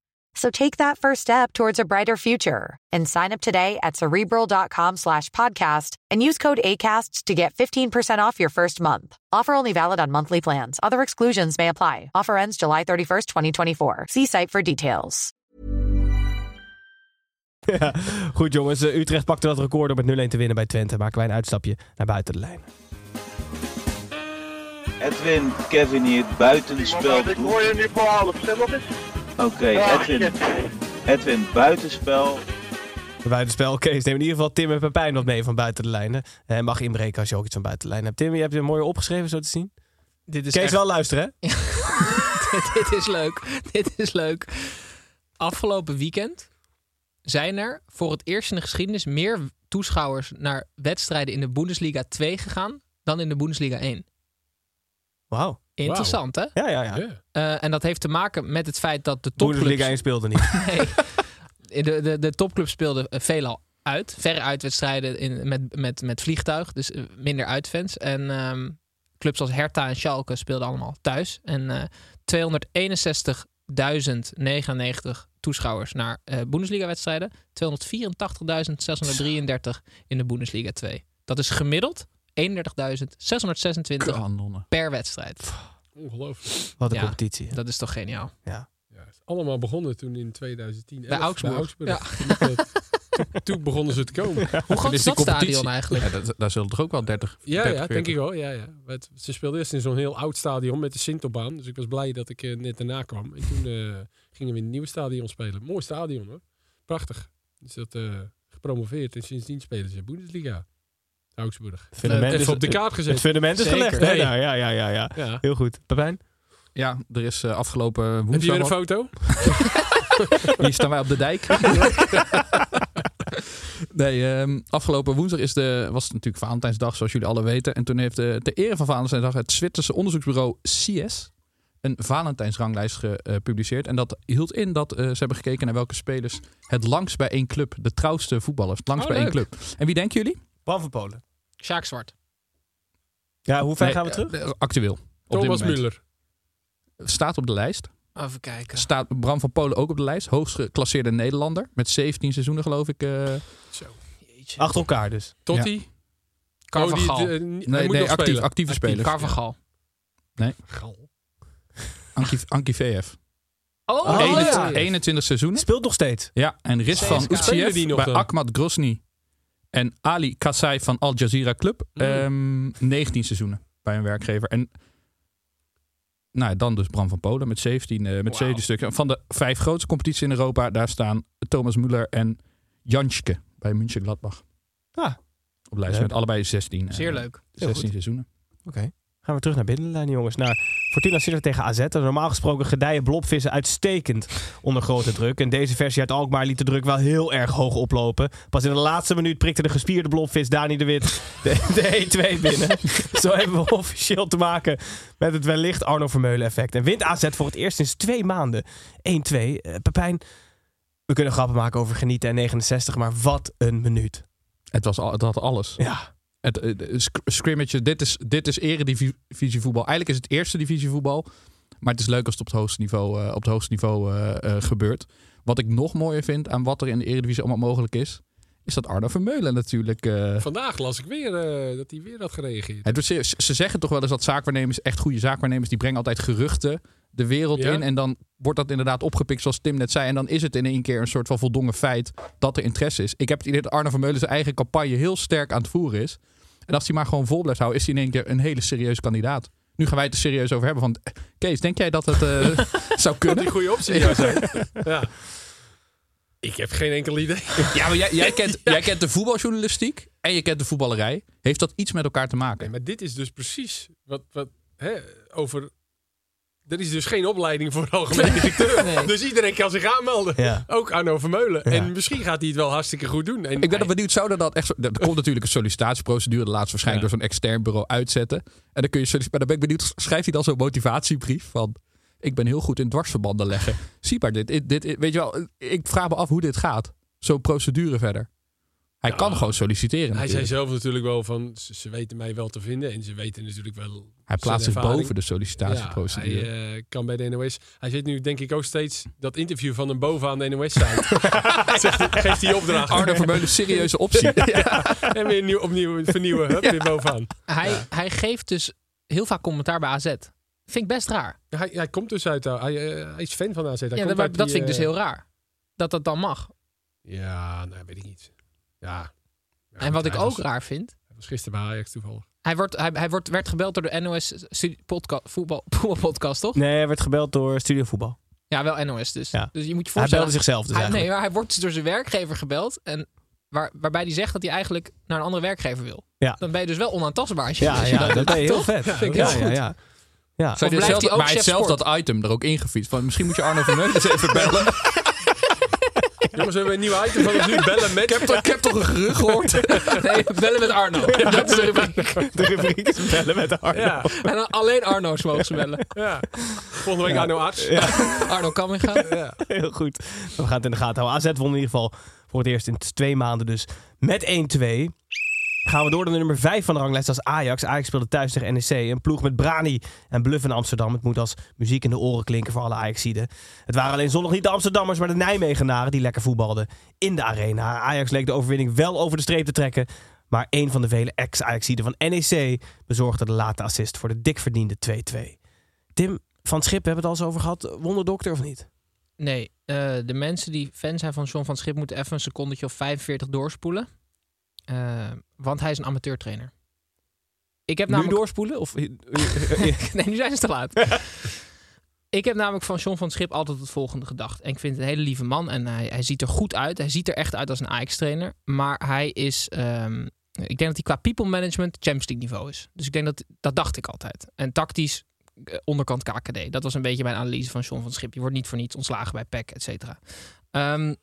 So take that first step towards a brighter future and sign up today at cerebral.com slash podcast and use code ACAST to get 15% off your first month. Offer only valid on monthly plans. Other exclusions may apply. Offer ends July 31st, 2024. See site for details. Ja, Goed jongens, Eh, Utrecht pakte dat record door met 0-1 te winnen bij Twente. Maken wij een uitstapje naar buiten de lijn. Edwin, Kevin hier, buitenspel. Ik hoor je nu voor half. Stel op eens. Oké, Edwin. Edwin, buitenspel. Buitenspel, Kees. Neem in ieder geval Tim en Pepijn wat mee van buiten de lijnen. En mag inbreken als je ook iets van buiten de lijn hebt. Tim, je hebt je mooi opgeschreven zo te zien. Dit is Kees, echt- wel luisteren hè? dit, dit is leuk. Dit is leuk. Afgelopen weekend zijn er voor het eerst in de geschiedenis meer toeschouwers naar wedstrijden in de Bundesliga 2 gegaan dan in de Bundesliga 1. Wauw. Interessant, hè? Ja, ja, ja. Eh, en dat heeft te maken met het feit dat de topclubs... Bundesliga 1 speelde niet. Nee. De, de, de topclubs speelden eh, veelal uit. Verre uitwedstrijden in, met, met, met vliegtuig. Dus eh, minder uitfans. En ehm, clubs als Hertha en Schalke speelden allemaal thuis. En eh 261.099 toeschouwers naar eh Bundesliga-wedstrijden. 284.633 in de Bundesliga 2. Dat is gemiddeld 31.626 Kanonnen. per wedstrijd. Ongelooflijk. Wat een Ja. competitie. Dat is toch geniaal? Ja. Ja, het is allemaal begonnen toen in 2010. Bij 11 Augsburg. Ja. Toen, toen begonnen ze te komen. Hoe groot is dat stadion eigenlijk? Ja, dat, daar zullen er ook wel 30. Ja, 30, ja 40. denk ik wel. Ja, ja. Het- ze speelden eerst in zo'n heel oud stadion met de Sintelbaan. Dus ik was blij dat ik eh, net daarna kwam. En toen eh, gingen we in het nieuwe stadion spelen. Mooi stadion hoor. Prachtig. Dus dat eh, gepromoveerd en sindsdien spelen ze Bundesliga. Augsburg. Fundament Even is- op de kaart gezet. Het fundament is Zeker. gelegd. Hè? Nou, ja, ja, ja, ja, Ja. Heel goed. Pepijn? Ja, er is eh, afgelopen woensdag... Heb je weer een foto? Hier staan wij op de dijk. nee, ehm, afgelopen woensdag is de, was het natuurlijk Valentijnsdag, zoals jullie alle weten. En toen heeft de, ter ere van Valentijnsdag het Zwitserse onderzoeksbureau CS een Valentijnsranglijst gepubliceerd. En dat hield in dat eh, ze hebben gekeken naar welke spelers het langst bij één club, de trouwste voetballers, het langst Oh, bij één club. En wie denken jullie? Bram van Polen. Sjaak Zwart. Ja, hoe ver Nee, gaan we terug? eh, Actueel. Op dit Thomas. Müller. Staat op de lijst. Even kijken. Staat Bram van Polen ook op de lijst. Hoogst geclasseerde Nederlander. Met 17 seizoenen geloof ik. eh. Achter elkaar dus. Totti? Carvajal. Oh, die- eh, hij Nee, moet nee actief, spelen. actieve spelers. Carvajal. Nee. Anki, Anki VF. Oh, Oh, Ene- ja. 21 seizoenen. Speelt nog steeds. Ja, en Utsiev die nog bij? Akmat Grozny. En Ali Kassai van Al Jazeera Club. Ehm, 19 seizoenen bij een werkgever. En nou, dan dus Bram van Polen met 17, eh, met 17 stukken. Van de vijf grootste competities in Europa, daar staan Thomas Müller en Janschke bij München Gladbach. Ah. Op lijst met allebei 16. eh, Zeer leuk. 16 seizoenen. Oké. Gaan we terug naar binnenlijn, jongens. Naar Fortuna Sittard tegen AZ. En normaal gesproken gedijen blobvissen uitstekend onder grote druk. En deze versie uit Alkmaar liet de druk wel heel erg hoog oplopen. Pas in de laatste minuut prikte de gespierde blobvis Dani de Wit de, de 1-2 binnen. Zo hebben we officieel te maken met het wellicht Arno Vermeulen effect. En wint AZ voor het eerst sinds twee maanden 1-2. Eh, Pepijn, we kunnen grappen maken over genieten en 69, maar wat een minuut. Het, was al, het had alles. Ja. Het, eh, sc- scrimmage, dit is, dit is eredivisie voetbal. Eigenlijk is het eerste divisie voetbal. Maar het is leuk als het op het hoogste niveau, eh, op het hoogste niveau eh, eh, gebeurt. Wat ik nog mooier vind aan wat er in de eredivisie allemaal mogelijk is... is dat Arno Vermeulen natuurlijk... eh, Vandaag las ik weer eh, dat hij weer had gereageerd. het ze, ze zeggen toch wel eens dat zaakwaarnemers, echt goede zaakwaarnemers... die brengen altijd geruchten de wereld Ja. in. En dan wordt dat inderdaad opgepikt zoals Tim net zei. En dan is het in één keer een soort van voldongen feit dat er interesse is. Ik heb het idee dat Arno Vermeulen zijn eigen campagne heel sterk aan het voeren is. En als hij maar gewoon vol blijft houden, is hij in één keer een hele serieuze kandidaat. Nu gaan wij het er serieus over hebben. Van, eh, Kees, denk jij dat het eh, zou Dat kunnen? die een goede optie zou zijn. ja. Ik heb geen enkel idee. Ja, maar jij, jij, kent, jij kent de voetbaljournalistiek en je kent de voetballerij. Heeft dat iets met elkaar te maken? Nee, maar dit is dus precies wat, wat hè, over. Er is dus geen opleiding voor algemeen directeur. Nee. Dus iedereen kan zich aanmelden. Ja. Ook Arno Vermeulen. Ja. En misschien gaat hij het wel hartstikke goed doen. En Ik ben er benieuwd, zou er dat echt zo... Er komt natuurlijk een sollicitatieprocedure, de laatste waarschijnlijk door zo'n extern bureau uitzetten. En dan kun je solliciteren. Maar dan ben ik benieuwd, schrijft hij dan zo'n motivatiebrief van... Ik ben heel goed in dwarsverbanden leggen. Zie maar dit, dit, dit- weet je wel, ik vraag me af hoe dit gaat. Zo'n procedure verder. Hij Ja. kan gewoon solliciteren Hij zei zelf natuurlijk wel van. Ze, ze weten mij wel te vinden. En ze weten natuurlijk wel. Hij plaatst zich boven de sollicitatieprocedure. Ja, hij eh, kan bij de NOS. Hij zit nu denk ik ook steeds dat interview van hem bovenaan de NOS-site. Zegt hij- Geeft die opdracht. Arno Vermeulen, serieuze optie. En weer nieuw, opnieuw vernieuwen. Hup, weer bovenaan. Hij, hij geeft dus heel vaak commentaar bij AZ. Vind ik best raar. Hij, hij komt dus uit. Hij, eh, hij is fan van AZ. Hij Ja, komt dat, uit dat die, vind ik dus eh, heel raar. Dat dat dan mag. Ja, nou weet ik niet. Ja. Ja, en wat hij ik ook was- raar vind. Hij was gisteren bij Ajax toevallig. Hij, wordt, hij, hij wordt, werd gebeld door de NOS studie- podca voetbal, voetbalpodcast, toch? Nee, hij werd gebeld door Studio Voetbal. Ja, wel NOS dus. Ja. Dus je moet je Hij voorstellen... belde zichzelf dus hij, eigenlijk. Nee, maar hij wordt dus door zijn werkgever gebeld. En waar, waarbij hij zegt dat hij eigenlijk naar een andere werkgever wil. Ja. Dan ben je dus wel onaantastbaar. Als je, Ja, ja, dat ben je heel vet. Vind ik ja, heel ja, goed. ja. Ja. Zou je blijft zelf, hij ook maar hij heeft zelf dat item er ook ingefietst. Van, misschien moet je Arno Vermeulen eens even bellen. Jongens, we hebben een nieuw item van ons nu. Bellen met... ik, heb toch, ik heb toch een gerucht gehoord? Nee, bellen met Arno. Dat is de rubriek. De rubriek is bellen met Arno. Ja, En dan alleen Arno's mogen ze bellen. ja. Volgende week Arno Arts. Arno Kamminga. Heel goed. We gaan het in de gaten houden. AZ won in ieder geval voor het eerst in twee maanden dus met 1-2. Gaan we door naar nummer 5 van de ranglijst als Ajax. Ajax speelde thuis tegen NEC. Een ploeg met Brani en Bluff in Amsterdam. Het moet als muziek in de oren klinken voor alle Ajaxiden. Het waren alleen zondag niet de Amsterdammers, maar de Nijmegenaren die lekker voetbalden in de arena. Ajax leek de overwinning wel over de streep te trekken. Maar een van de vele ex-Ajaxiden van NEC bezorgde de late assist voor de dik verdiende 2-2. Tim van Schip, hebben we het al eens over gehad. Wonderdokter of niet? Nee, eh, de mensen die fan zijn van John van Schip moeten even een secondetje of 45 doorspoelen. Eh, want hij is een amateurtrainer. Ik heb Nu namelijk... doorspoelen? Of... nee, nu zijn ze te laat. ik heb namelijk van John van Schip altijd het volgende gedacht. En ik vind het een hele lieve man. En hij, hij ziet er goed uit. Hij ziet er echt uit als een Ajax-trainer. Maar hij is... ehm, ik denk dat hij qua people management Champions League niveau is. Dus ik denk dat, dat dacht ik altijd. En tactisch eh, onderkant KKD. Dat was een beetje mijn analyse van John van Schip. Je wordt niet voor niets ontslagen bij PEC, et cetera. Ehm,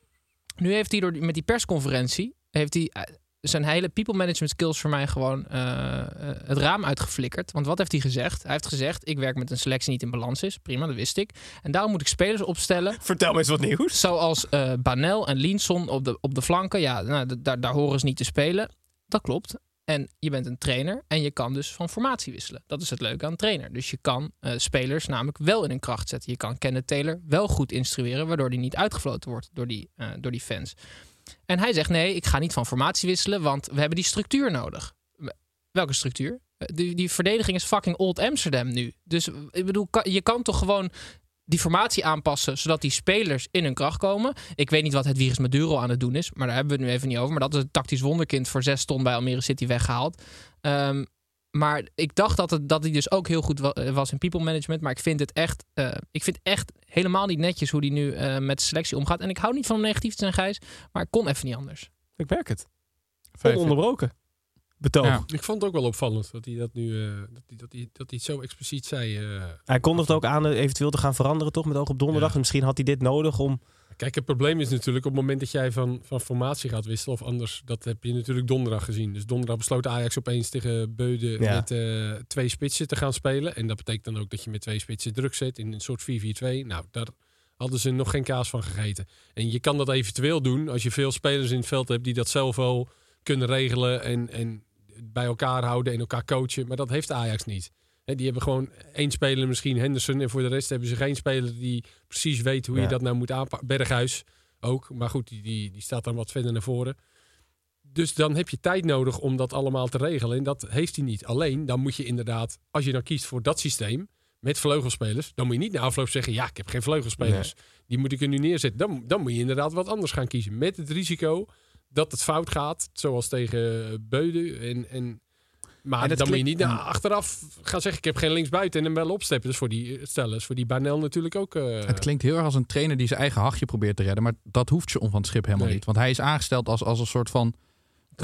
nu heeft hij door, met die persconferentie... heeft hij eh, zijn hele people management skills voor mij gewoon eh, eh, het raam uitgeflikkerd. Want wat heeft hij gezegd? Hij heeft gezegd, ik werk met een selectie niet in balans is. Prima, dat wist ik. En daarom moet ik spelers opstellen... Vertel me eens wat nieuws. Zoals eh Banel en Linson op de, op de flanken. Ja, nou, daar, daar horen ze niet te spelen. Dat klopt. En je bent een trainer en je kan dus van formatie wisselen. Dat is het leuke aan een trainer. Dus je kan spelers namelijk wel in een kracht zetten. Je kan Kenneth Taylor wel goed instrueren, waardoor die niet uitgefloten wordt door die, door die fans. En hij zegt: nee, ik ga niet van formatie wisselen, want we hebben die structuur nodig. Welke structuur? Eh, Die, die verdediging is fucking Old Amsterdam nu. Dus ik bedoel, je kan toch gewoon die formatie aanpassen, zodat die spelers in hun kracht komen. Ik weet niet wat het Virus Maduro aan het doen is, maar daar hebben we het nu even niet over. Maar dat is een tactisch wonderkind voor zes ton bij Almere City weggehaald. Ehm, maar ik dacht dat, het, dat hij dus ook heel goed wa- was in people management. Maar ik vind het echt, eh, ik vind echt helemaal niet netjes hoe hij nu eh, met selectie omgaat. En ik hou niet van om negatief te zijn, Gijs. Maar ik kon even niet anders. Ik werk het. Ononderbroken. Betoog. Ja. Ik vond het ook wel opvallend dat hij dat nu eh, dat hij, dat hij, dat hij het zo expliciet zei. eh. Hij kondigde ook aan eventueel te gaan veranderen, toch? Met oog op donderdag. Ja. En misschien had hij dit nodig om... Kijk, het probleem is natuurlijk op het moment dat jij van, van formatie gaat wisselen of anders, dat heb je natuurlijk donderdag gezien. Dus donderdag besloot Ajax opeens tegen Beuden Ja. met eh, twee spitsen te gaan spelen. En dat betekent dan ook dat je met twee spitsen druk zet in een soort 4-4-2. Nou, daar hadden ze nog geen kaas van gegeten. En je kan dat eventueel doen als je veel spelers in het veld hebt die dat zelf wel kunnen regelen en, en bij elkaar houden en elkaar coachen. Maar dat heeft Ajax niet. Die hebben gewoon één speler, misschien Henderson. En voor de rest hebben ze geen speler die precies weet hoe Ja. je dat nou moet aanpakken. Berghuis ook. Maar goed, die, die, die staat dan wat verder naar voren. Dus dan heb je tijd nodig om dat allemaal te regelen. En dat heeft hij niet. Alleen, dan moet je inderdaad, als je dan kiest voor dat systeem met vleugelspelers, dan moet je niet na afloop zeggen: ja, ik heb geen vleugelspelers. Die moet ik er nu neerzetten. Dan, dan moet je inderdaad wat anders gaan kiezen. Met het risico dat het fout gaat, zoals tegen Beuden. En, en, maar dan dat moet je klinkt- niet nou, achteraf gaan zeggen: ik heb geen linksbuiten en hem wel opsteppen. Dus voor die stellen, is voor die Banel natuurlijk ook. eh, Het klinkt heel erg als een trainer die zijn eigen hachje probeert te redden. Maar dat hoeft John van het Schip helemaal Nee. niet. Want hij is aangesteld als, als een soort van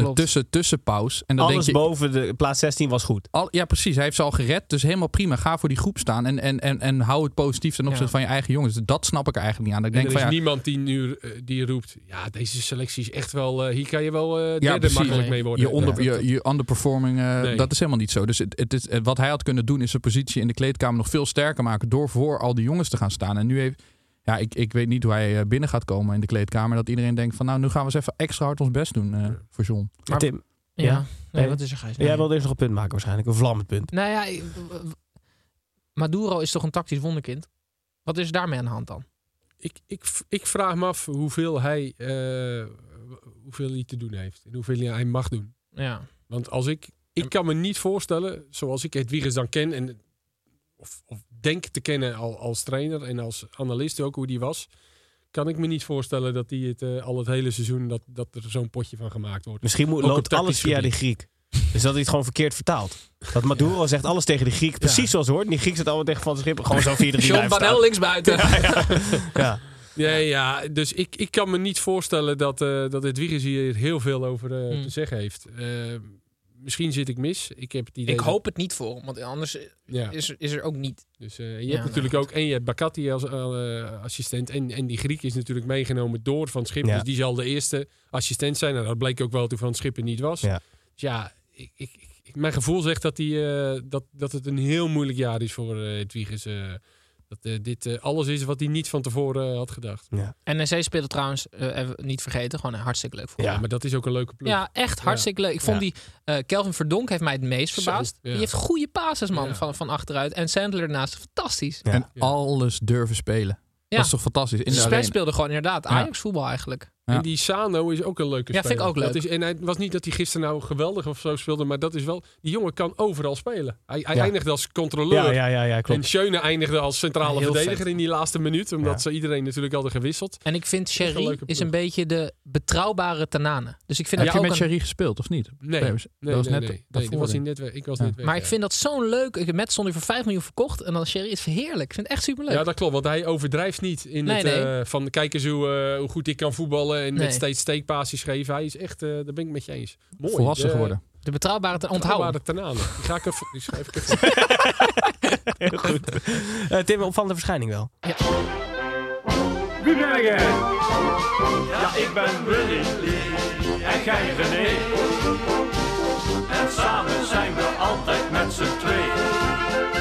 Klopt. tussen, tussenpauze. En dan Alles denk je, boven de plaats 16 was goed. al, ja, precies. Hij heeft ze al gered. Dus helemaal prima. Ga voor die groep staan. En, en, en, en hou het positief ten opzichte Ja. van je eigen jongens. Dus dat snap ik er eigenlijk niet aan. Dat ik En denk er is van ja, niemand die nu eh, die roept: ja, deze selectie is echt wel. eh, hier kan je wel eh Ja, derde precies. makkelijk mee worden. je, onder, Ja. je, je underperforming, Nee. dat is helemaal niet zo. Dus het, het is, wat hij had kunnen doen is zijn positie in de kleedkamer nog veel sterker maken. Door voor al die jongens te gaan staan. En nu heeft, ja, ik, ik weet niet hoe hij eh, binnen gaat komen in de kleedkamer. Dat iedereen denkt van nou, nu gaan we eens even extra hard ons best doen eh, voor John. Maar- Tim, Ja. Ja? Nee, Nee. wat is er, Gijs? jij Nee. wilde eerst nog een punt maken waarschijnlijk. Een vlammend punt. Nou ja, Maduro is toch een tactisch wonderkind? Wat is er daarmee aan de hand dan? Ik, ik, ik vraag me af hoeveel hij, eh, hoeveel hij te doen heeft. En hoeveel hij mag doen. Ja. Want als ik. Ik kan me niet voorstellen, zoals ik Hedwiges dan ken. En, of, of denk te kennen al, als trainer en als analist ook hoe die was. Kan ik me niet voorstellen dat hij het eh, al het hele seizoen. Dat, dat er zo'n potje van gemaakt wordt. Misschien moet, loopt alles via die gebied. Griek. Dus dat hij het gewoon verkeerd vertaalt. Dat Maduro zegt alles tegen die Griek. Precies zoals het hoort. En die Griek zit allemaal tegen Van Schip. Gewoon zo 4 3 John Banel linksbuiten. Ja. Ja, ja, dus ik, ik kan me niet voorstellen dat, eh dat Hedwiges hier heel veel over eh, Hmm. te zeggen heeft. Misschien zit ik mis. Ik heb het idee Ik dat- hoop het niet voor want anders Ja. is, er- is er ook niet. Dus eh, je Ja, hebt nou natuurlijk ook, en je hebt Bakati als eh, assistent. En, en die Griek is natuurlijk meegenomen door Van Schip. Ja. Dus die zal de eerste assistent zijn. Nou, dat bleek ook wel toen Van Schip er niet was. Ja. Dus ja, ik, ik, ik- mijn gevoel zegt dat, die, eh, dat, dat het een heel moeilijk jaar is voor uh. Eh, dat dit eh, alles is wat hij niet van tevoren eh, had gedacht. Ja. NEC speelde trouwens, eh, even niet vergeten, gewoon hartstikke leuk voor Ja, maar dat is ook een leuke ploeg. Ja, echt hartstikke leuk. Ik vond Ja. die eh, Kelvin Verdonk heeft mij het meest Zo, verbaasd. ja. Die heeft goede passes, man, Ja. van, van achteruit. En Sandler ernaast, fantastisch. Ja. En Ja. alles durven spelen. Ja. Dat is toch fantastisch? In De speelde gewoon inderdaad Ajax voetbal eigenlijk. Ja. En die Sano is ook een leuke Ja, speler. vind ik ook leuk. Dat is, en hij was niet dat hij gisteren nou geweldig of zo speelde, maar dat is wel... Die jongen kan overal spelen. Hij, hij Ja. eindigde als controleur. Ja, ja, ja, ja, En klopt. Schöne eindigde als centrale Heel verdediger vet. in die laatste minuut. Omdat Ja. ze iedereen natuurlijk hadden gewisseld. En ik vind Sherry is een beetje de betrouwbare Tanane. Dus ik vind Heb dat je ook met een- Sherry gespeeld of niet? Nee, dat nee, was nee, net nee, dat was denk ik. net, weg- ik was Ja. net weg. Maar ik ja. vind dat zo'n leuk. Ik heb met stond hij voor 5 miljoen verkocht. En dan Sherry is heerlijk. Ik vind het echt superleuk. Ja, dat klopt. Want hij overdrijft niet in Nee, het eh, van kijk eens hoe, eh, hoe goed ik kan voetballen. Ballen en Nee. met steeds steekpaasjes geven. Hij is echt, eh, daar ben ik met je eens. Mooi. Volwassen De- geworden. De betrouwbare te onthouden. Betrouwbare Tanane. Die ga ik even, die schrijf ik even. Heel goed. Eh, Tim, opvallende verschijning wel. Wie ben jij? Ja, ik ben Willy. En jij René. En samen zijn we altijd met z'n tweeën.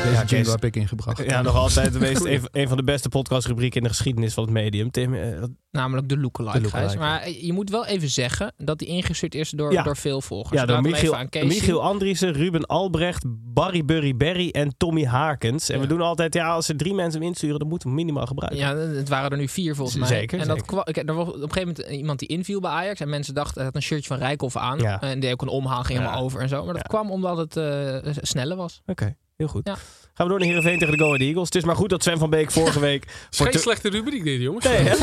Deze jingle Kees. heb ik ingebracht. Ja, nog altijd de meest, een, een van de beste podcastrubrieken in de geschiedenis van het medium. Tim, eh, Namelijk de lookalike, De lookalike. Maar je moet wel even zeggen dat die ingestuurd is door, Ja. door veel volgers. ja, door Michiel, aan. Michiel Andriessen, Ruben Albrecht, Barry Burry Berry en Tommy Harkens. En we doen altijd, ja, als er drie mensen hem insturen, dan moeten we hem minimaal gebruiken. Ja, het waren er nu vier volgens mij. Zeker, En dat zeker. er was op een gegeven moment iemand die inviel bij Ajax. En mensen dachten, hij had een shirtje van Rijkoff aan. Ja. En deed ook een omhaal, ging helemaal over en zo. Maar dat kwam omdat het eh, sneller was. Oké, heel goed. Ja. Gaan we door naar Heerenveen tegen de Go Ahead Eagles. Het is maar goed dat Sven van Beek vorige week... Het is voor geen te- slechte rubriek dit, jongens. Nee, hè?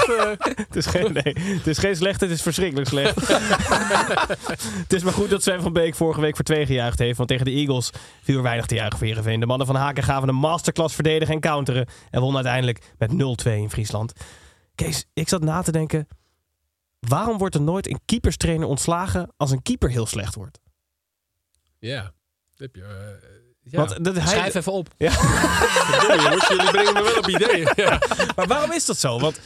Eh, het, is geen, nee, het is geen slecht, het is verschrikkelijk slecht. het is maar goed dat Sven van Beek vorige week voor twee gejuicht heeft. Want tegen de Eagles viel er weinig te juichen voor Heerenveen. De mannen van Haken gaven een masterclass verdedigen en counteren. En won uiteindelijk met 0-2 in Friesland. Kees, ik zat na te denken... Waarom wordt er nooit een keeperstrainer ontslagen als een keeper heel slecht wordt? ja. Heb je... eh, ja. Want dat, hij, Schrijf even op. Verdomme, jongens, jullie brengen me wel op ideeën. Ja. Maar waarom is dat zo? Want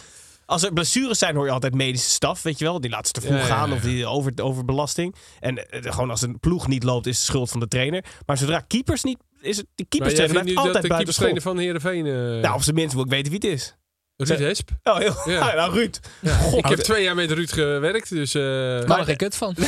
als er blessures zijn, hoor je altijd medische staf, weet je wel. Die laten ze te vroeg Ja, ja, gaan ja. of die over, overbelasting. En eh, gewoon als een ploeg niet loopt, is de schuld van de trainer. Maar zodra keepers niet, is het de blijft dat altijd de buiten school. keeperstrainer van Heerenveen... eh Nou, op zijn minst wil ik weten wie het is. Ruud Hesp. Oh, heel, Ja. nou, Ruud. Ik heb twee jaar met Ruud gewerkt, dus... eh, Kan er geen kut van.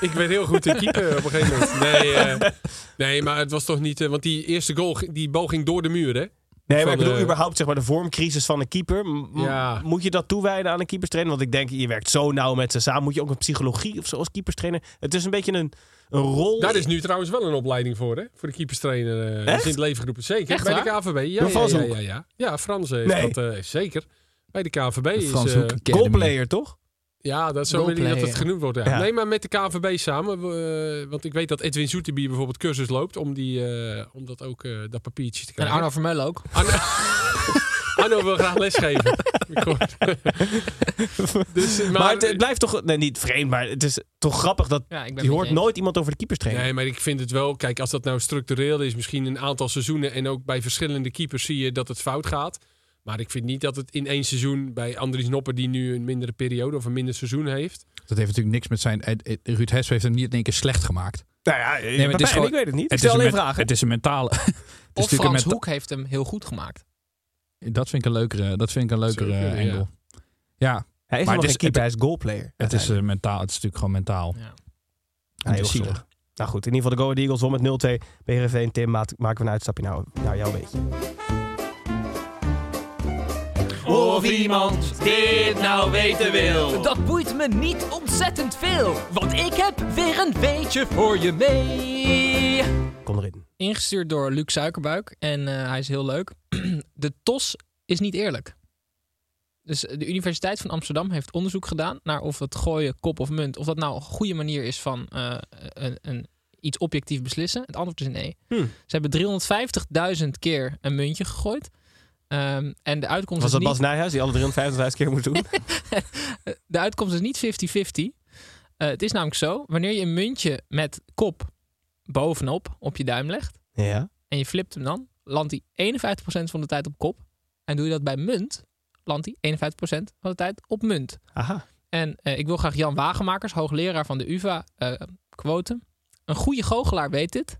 Ik werd heel goed in keeper op een gegeven moment. Nee, eh, nee maar het was toch niet... eh, want die eerste goal, die bal ging door de muur, hè? Nee, maar ik bedoel eh, überhaupt zeg maar, de vormcrisis van een keeper. M- m- Ja. Moet je dat toewijden aan een keeperstrainer? Want ik denk, je werkt zo nauw met ze samen. Moet je ook een psychologie of zo als keeperstrainer? Het is een beetje een, een rol. Daar is nu trouwens wel een opleiding voor, hè? Voor de keeperstrainer. eh, Echt? is in het leven geroepen. Zeker, Echt bij de? KVB. Ja, ja, ja, ja, ja. Ja, Frans heeft Nee. dat eh, zeker. Bij de KVB is... Frans eh, Hoek Academy. goalplayer, toch? Ja, dat is zo wil dat het genoemd wordt. Ja. Ja. Nee, maar met de KVB samen. eh, want ik weet dat Edwin Zoetebier bijvoorbeeld cursus loopt om, die, eh, om dat ook eh, dat papiertje te En krijgen. Arno Vermeulen ook. Arno, Arno wil graag lesgeven. Dus, maar, Maar, het, het blijft toch, nee, niet vreemd, maar het is toch grappig dat Ja, je hoort nooit iemand over de keeperstrainer. Nee, maar ik vind het wel... Kijk, als dat nou structureel is, misschien een aantal seizoenen... en ook bij verschillende keepers zie je dat het fout gaat. Maar ik vind niet dat het in één seizoen bij Andries Nopper... die nu een mindere periode of een minder seizoen heeft... Dat heeft natuurlijk niks met zijn... Ruud Hess heeft hem niet in één keer slecht gemaakt. Nou ja, Nee, maar het is Pepijn, gewoon- ik weet het niet. Het Stel is, een alleen vragen. het is een mentale... het is Of natuurlijk Frans een menta- Hoek heeft hem heel goed gemaakt. Dat vind ik een leukere, dat vind ik een leukere angle. Ja, hij is maar nog het is- keeper, hij is goalplayer. het is eh, mentaal. Het is natuurlijk gewoon mentaal. Ja. Ja, En heel zielig. Nou goed, in ieder geval de Go Ahead Eagles won met 0-2 bij Heerenveen. Tim, maat- maken we een uitstapje nou, nou jouw beetje. Of iemand dit nou weten wil. Dat boeit me niet ontzettend veel, want ik heb weer een beetje voor je mee. Kom erin. Ingestuurd door Luc Suikerbuik. En eh, hij is heel leuk. De TOS is niet eerlijk. Dus de Universiteit van Amsterdam heeft onderzoek gedaan naar of het gooien kop of munt, of dat nou een goede manier is van eh, een, een, iets objectief beslissen. Het antwoord is nee. Hmm. Ze hebben 350.000 keer een muntje gegooid. Ehm, en de uitkomst Was is dat niet... Bas Nijhuis die alle 350.000 keer moest doen? De uitkomst is niet 50-50. Eh, het is namelijk zo, wanneer je een muntje met kop bovenop op je duim legt ja. en je flipt hem dan, landt hij 51% van de tijd op kop. En doe je dat bij munt, landt hij 51% van de tijd op munt. Aha. En eh, ik wil graag Jan Wagemakers, hoogleraar van de UvA, eh quoten. Een goede goochelaar weet dit.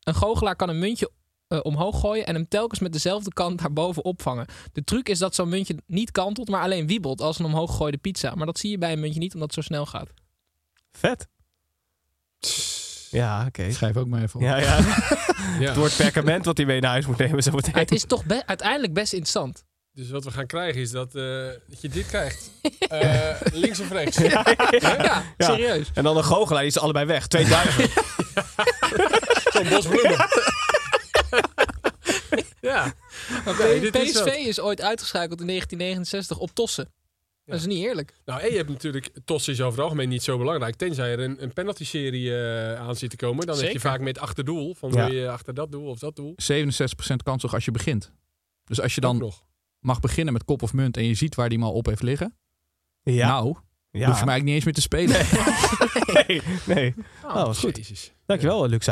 Een goochelaar kan een muntje eh, omhoog gooien en hem telkens met dezelfde kant daarboven opvangen. De truc is dat zo'n muntje niet kantelt, maar alleen wiebelt als een omhoog gegooide pizza. Maar dat zie je bij een muntje niet, omdat het zo snel gaat. Vet. Ja, oké. Schrijf ook maar even op. Ja, ja. Ja. Het woord perkament wat hij mee naar huis moet nemen zo meteen. Het is toch be- uiteindelijk best interessant. Dus wat we gaan krijgen is dat, eh, dat je dit krijgt. Eh, links of rechts. Ja, Ja, serieus. En dan een goochelaar, die is allebei weg. 2000. Zo'n bos bloemen. Ja. Nee, is PSV is ooit uitgeschakeld in 1969 op tossen. Dat is niet eerlijk. Nou, en je hebt natuurlijk, TOS is over het algemeen niet zo belangrijk. Tenzij er een, een penalty-serie eh, aan zit te komen. Dan heb je Zeker. vaak met achterdoel. Van Ja. wil je achter dat doel of dat doel. 67% kans toch als je begint. Dus als je dan mag beginnen met kop of munt en je ziet waar die mal op heeft liggen. Ja. Nou, Ja. hoef je mij eigenlijk niet eens meer te spelen. nee, nee. Oh, wat goed. Jezus. Dankjewel, Luc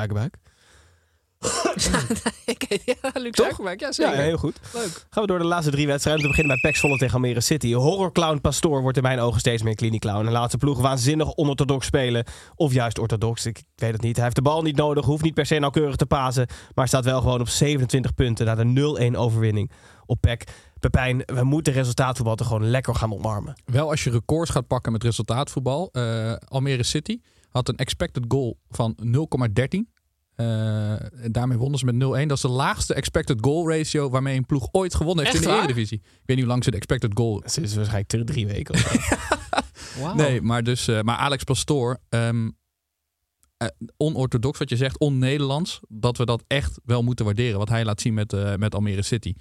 Suikerbuik. Ik- ja, Luc ja Ja, zeker. heel goed. Leuk. Gaan we door de laatste drie wedstrijden. We beginnen bij PEC Zwolle tegen Almere City. Horrorclown Pastoor wordt in mijn ogen steeds meer klinieclown. En laat zijn ploeg waanzinnig onorthodox spelen. Of juist orthodox, ik weet het niet. Hij heeft de bal niet nodig, hoeft niet per se nauwkeurig te pasen. Maar staat wel gewoon op 27 punten na de 0-1 overwinning op PEC. Pepijn, we moeten resultaatvoetbal toch gewoon lekker gaan omarmen. Wel als je records gaat pakken met resultaatvoetbal. eh, Almere City had een expected goal van 0,13. Eh, en daarmee wonnen ze met 0-1. Dat is de laagste expected goal ratio waarmee een ploeg ooit gewonnen heeft Echt in de waar? Eredivisie. Ik weet niet hoe lang ze de expected goal... Sinds waarschijnlijk drie- drie weken. of zo. Wauw. Nee, maar, dus, eh, maar Alex Pastoor, ehm, eh, onorthodox wat je zegt, on-Nederlands, dat we dat echt wel moeten waarderen. Wat hij laat zien met, eh, met Almere City.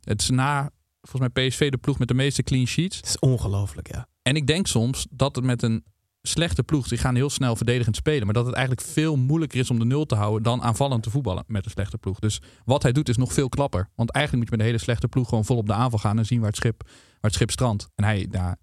Het is na, volgens mij PSV, de ploeg met de meeste clean sheets. Het is ongelooflijk, ja. En ik denk soms dat het met een slechte ploeg, die gaan heel snel verdedigend spelen, maar dat het eigenlijk veel moeilijker is om de nul te houden dan aanvallend te voetballen met een slechte ploeg. Dus wat hij doet is nog veel klapper. Want eigenlijk moet je met een hele slechte ploeg gewoon vol op de aanval gaan en zien waar het schip, waar het schip strandt. En hij, ja,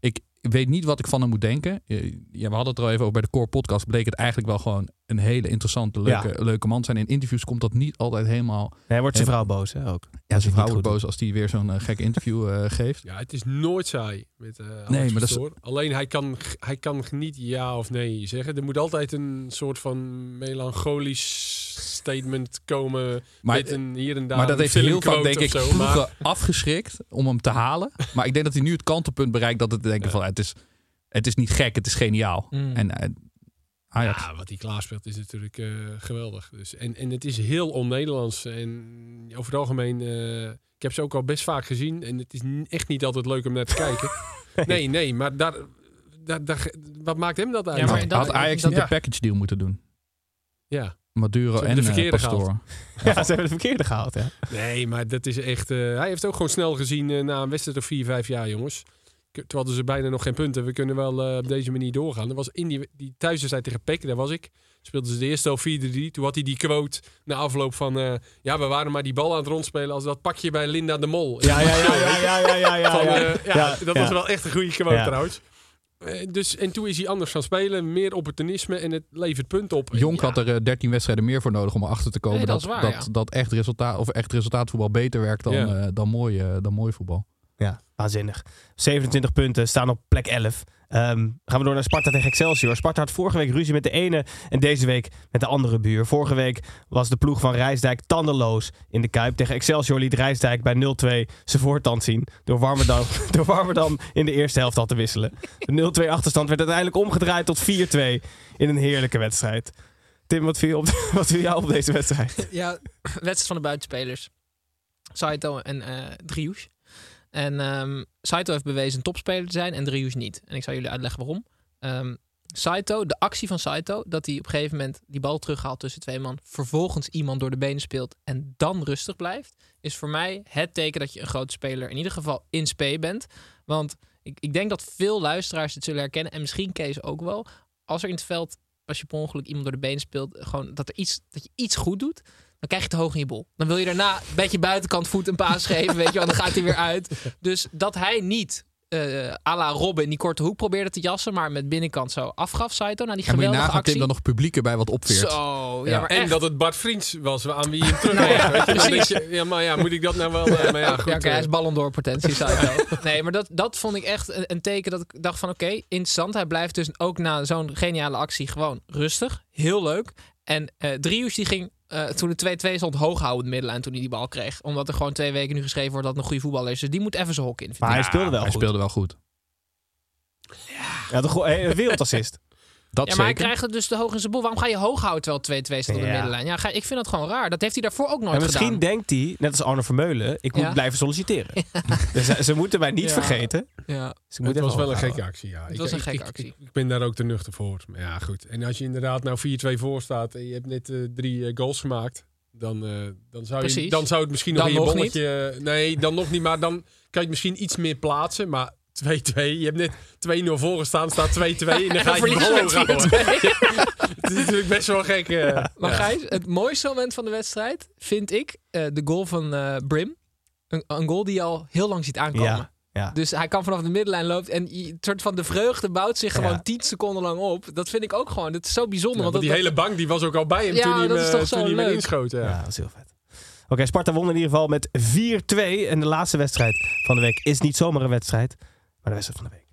ik weet niet wat ik van hem moet denken. Eh, Ja, we hadden het er al even over bij de Core Podcast. Bleek het eigenlijk wel gewoon een hele interessante, leuke, Ja. leuke man zijn. In interviews komt dat niet altijd helemaal. Hij wordt zijn vrouw boos, hè, ook. Ja, zijn vrouw wordt boos als hij weer zo'n eh, gek interview eh, geeft. Ja, het is nooit saai met eh Alex Nee, maar dat is-. Alleen hij kan, hij kan niet ja of nee zeggen. Er moet altijd een soort van melancholisch statement komen. Maar- met een hier en daar Maar dat heeft heel vaak, denk ik, zo. Maar- afgeschrikt om hem te halen. Maar ik denk dat hij nu het kantelpunt bereikt dat het denken van het is, het is niet gek, het is geniaal. Mm. En Ajax. Ja, wat hij klaarspeelt is natuurlijk eh, geweldig. Dus, en, en het is heel on-Nederlands. En over het algemeen, eh, ik heb ze ook al best vaak gezien. En het is echt niet altijd leuk om naar te kijken. nee, nee, maar daar, daar, daar, wat maakt hem dat uit? Ja, maar dat- Had Ajax dat- niet ja. een package deal moeten doen? Ja. Maduro en de eh, verkeerde Pastoor. gehaald. Ja, ze hebben de verkeerde gehaald, ja. Nee, maar dat is echt. eh, hij heeft ook gewoon snel gezien na een wedstrijd of vier, vijf jaar, jongens. Toen hadden ze bijna nog geen punten. We kunnen wel eh, op deze manier doorgaan. Dat was in die, die thuiswedstrijd tegen Peck, daar was ik. Speelden ze de eerste al 4-3. Toen had hij die quote na afloop van... eh, ja, we waren maar die bal aan het rondspelen als dat pakje bij Linda de Mol. Ja, ja, ja, ja, ja, ja, ja, ja, Van, ja. eh, ja, dat was wel echt een goede quote trouwens. Dus, en toen is hij anders gaan spelen. Meer opportunisme en het levert punten op. Jonk had er eh, 13 wedstrijden meer voor nodig om erachter te komen Nee, dat dat, waar, dat, echt, resultaat, of echt resultaatvoetbal beter werkt dan, dan, mooi, dan mooi voetbal. Ja, waanzinnig. 27 punten, staan op plek 11. Ehm, gaan we door naar Sparta tegen Excelsior. Sparta had vorige week ruzie met de ene en deze week met de andere buur. Vorige week was de ploeg van Rijsdijk tandeloos in de Kuip. Tegen Excelsior liet Rijsdijk bij 0-2 zijn voortand zien. Door Warmerdam, door Warmerdam in de eerste helft al te wisselen. De 0-2 achterstand werd uiteindelijk omgedraaid tot 4-2 in een heerlijke wedstrijd. Tim, wat viel, op, wat viel jou op deze wedstrijd? Ja, wedstrijd van de buitenspelers. Saito en eh Driouche. En ehm Saito heeft bewezen een topspeler te zijn en Driouche niet. En ik zal jullie uitleggen waarom. Ehm Saito, de actie van Saito, dat hij op een gegeven moment die bal terughaalt tussen twee man, vervolgens iemand door de benen speelt en dan rustig blijft, is voor mij het teken dat je een grote speler in ieder geval in spe bent. Want ik, ik denk dat veel luisteraars het zullen herkennen en misschien Kees ook wel. Als er in het veld, als je per ongeluk iemand door de benen speelt, gewoon dat, er iets, dat je iets goed doet, dan krijg je te hoog in je bol. Dan wil je daarna een beetje buitenkant voet een paas geven, weet je wel, dan gaat hij weer uit. Dus dat hij niet eh à la Robben in die korte hoek probeerde te jassen, maar met binnenkant zo afgaf Saito naar die En moet je geweldige actie. Tim dan nog publiek erbij wat opveert. Zo, ja, maar en echt. dat het Bart Vriends was aan wie je hem terug Nou ja, weet je, dan precies. je, ja, maar ja, moet ik dat nou wel... eh, maar ja, goed, ja, oké, hij is eh, ballon door potentie, Saito. nee, maar dat, dat vond ik echt een, een teken dat ik dacht van oké, interessant. Hij blijft dus ook na zo'n geniale actie gewoon rustig. Heel leuk. En eh Driouche die ging eh, toen de 2-2 stond hoog houden de middenlijn toen hij die bal kreeg. Omdat er gewoon twee weken nu geschreven wordt dat het een goede voetballer is. Dus die moet even zijn hok in. Maar hij speelde wel hij goed. speelde wel goed. Ja, de go- eh, een wereldassist. Dat ja, maar zeker. hij krijgt het dus te hoog in zijn bol. Waarom ga je hoog houden terwijl 2-2 staat op de Ja. middenlijn? Ja, ga, ik vind dat gewoon raar. Dat heeft hij daarvoor ook nooit En misschien gedaan. denkt hij, net als Arno Vermeulen, ik moet Ja. blijven solliciteren. Dus ze, ze moeten mij niet Ja. vergeten. Ja. Ze het was wel een gekke actie, ja. Het Ik- was een gekke actie. Ik, ik ben daar ook te nuchter voor. Maar ja, goed. En als je inderdaad nou 4-2 voor staat en je hebt net eh, drie eh, goals gemaakt, dan, eh, dan, zou je, dan zou het misschien nog Dan in je nog bolletje... Nee, dan nog niet, maar dan kan je het misschien iets meer plaatsen. Maar 2-2, je hebt net 2-0 voor gestaan, staat 2-2 en dan ga je die verlies je bal met hoog houden. 4-2. Het is natuurlijk best wel gek. eh. Maar. Gijs, het mooiste moment van de wedstrijd vind ik eh, de goal van eh, Brim. Een, een goal die je al heel lang ziet aankomen. Ja. Ja. Dus hij kan vanaf de middenlijn lopen. En het soort van de vreugde bouwt zich gewoon Ja. 10 seconden lang op. Dat vind ik ook gewoon. Dat is zo bijzonder. Ja, want want die dat, hele bank die was ook al bij hem Ja, toen hij dat hem, is toch toen zo hij hem inschoten. Ja. Ja, dat is heel vet. Oké, Sparta won in ieder geval met 4-2. En de laatste wedstrijd van de week is niet zomaar een wedstrijd, de wedstrijd van de week.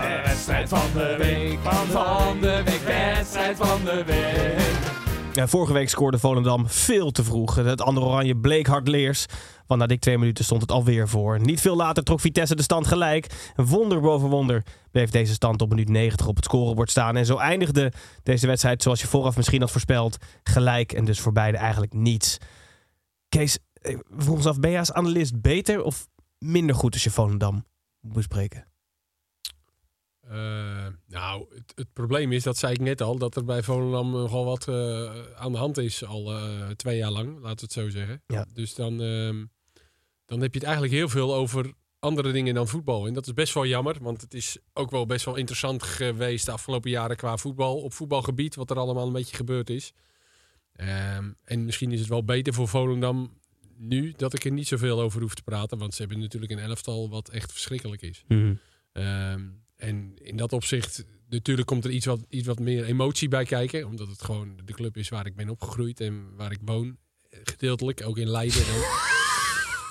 De wedstrijd van de week, van de week, wedstrijd van de week. vorige week scoorde Volendam veel te vroeg. Het andere oranje bleek hard leers. Want na dik twee minuten stond het alweer voor. Niet veel later trok Vitesse de stand gelijk. Wonder boven wonder bleef deze stand op minuut 90 op het scorebord staan. En zo eindigde deze wedstrijd, zoals je vooraf misschien had voorspeld, gelijk. En dus voor beide eigenlijk niets. Kees, we vroegen ons af, ben je als analist beter of minder goed als je Volendam moet bespreken? Eh, nou, het, het probleem is, dat zei ik net al, dat er bij Volendam nogal wat eh, aan de hand is al eh, twee jaar lang, laten we het zo zeggen. Ja. Dus dan, ehm, dan heb je het eigenlijk heel veel over andere dingen dan voetbal. En dat is best wel jammer, want het is ook wel best wel interessant geweest de afgelopen jaren qua voetbal, op voetbalgebied, wat er allemaal een beetje gebeurd is. Ehm, en misschien is het wel beter voor Volendam nu dat ik er niet zoveel over hoef te praten, want ze hebben natuurlijk een elftal wat echt verschrikkelijk is. Ehm, en in dat opzicht, natuurlijk komt er iets wat, iets wat meer emotie bij kijken. Omdat het gewoon de club is waar ik ben opgegroeid en waar ik woon. Gedeeltelijk, ook in Leiden.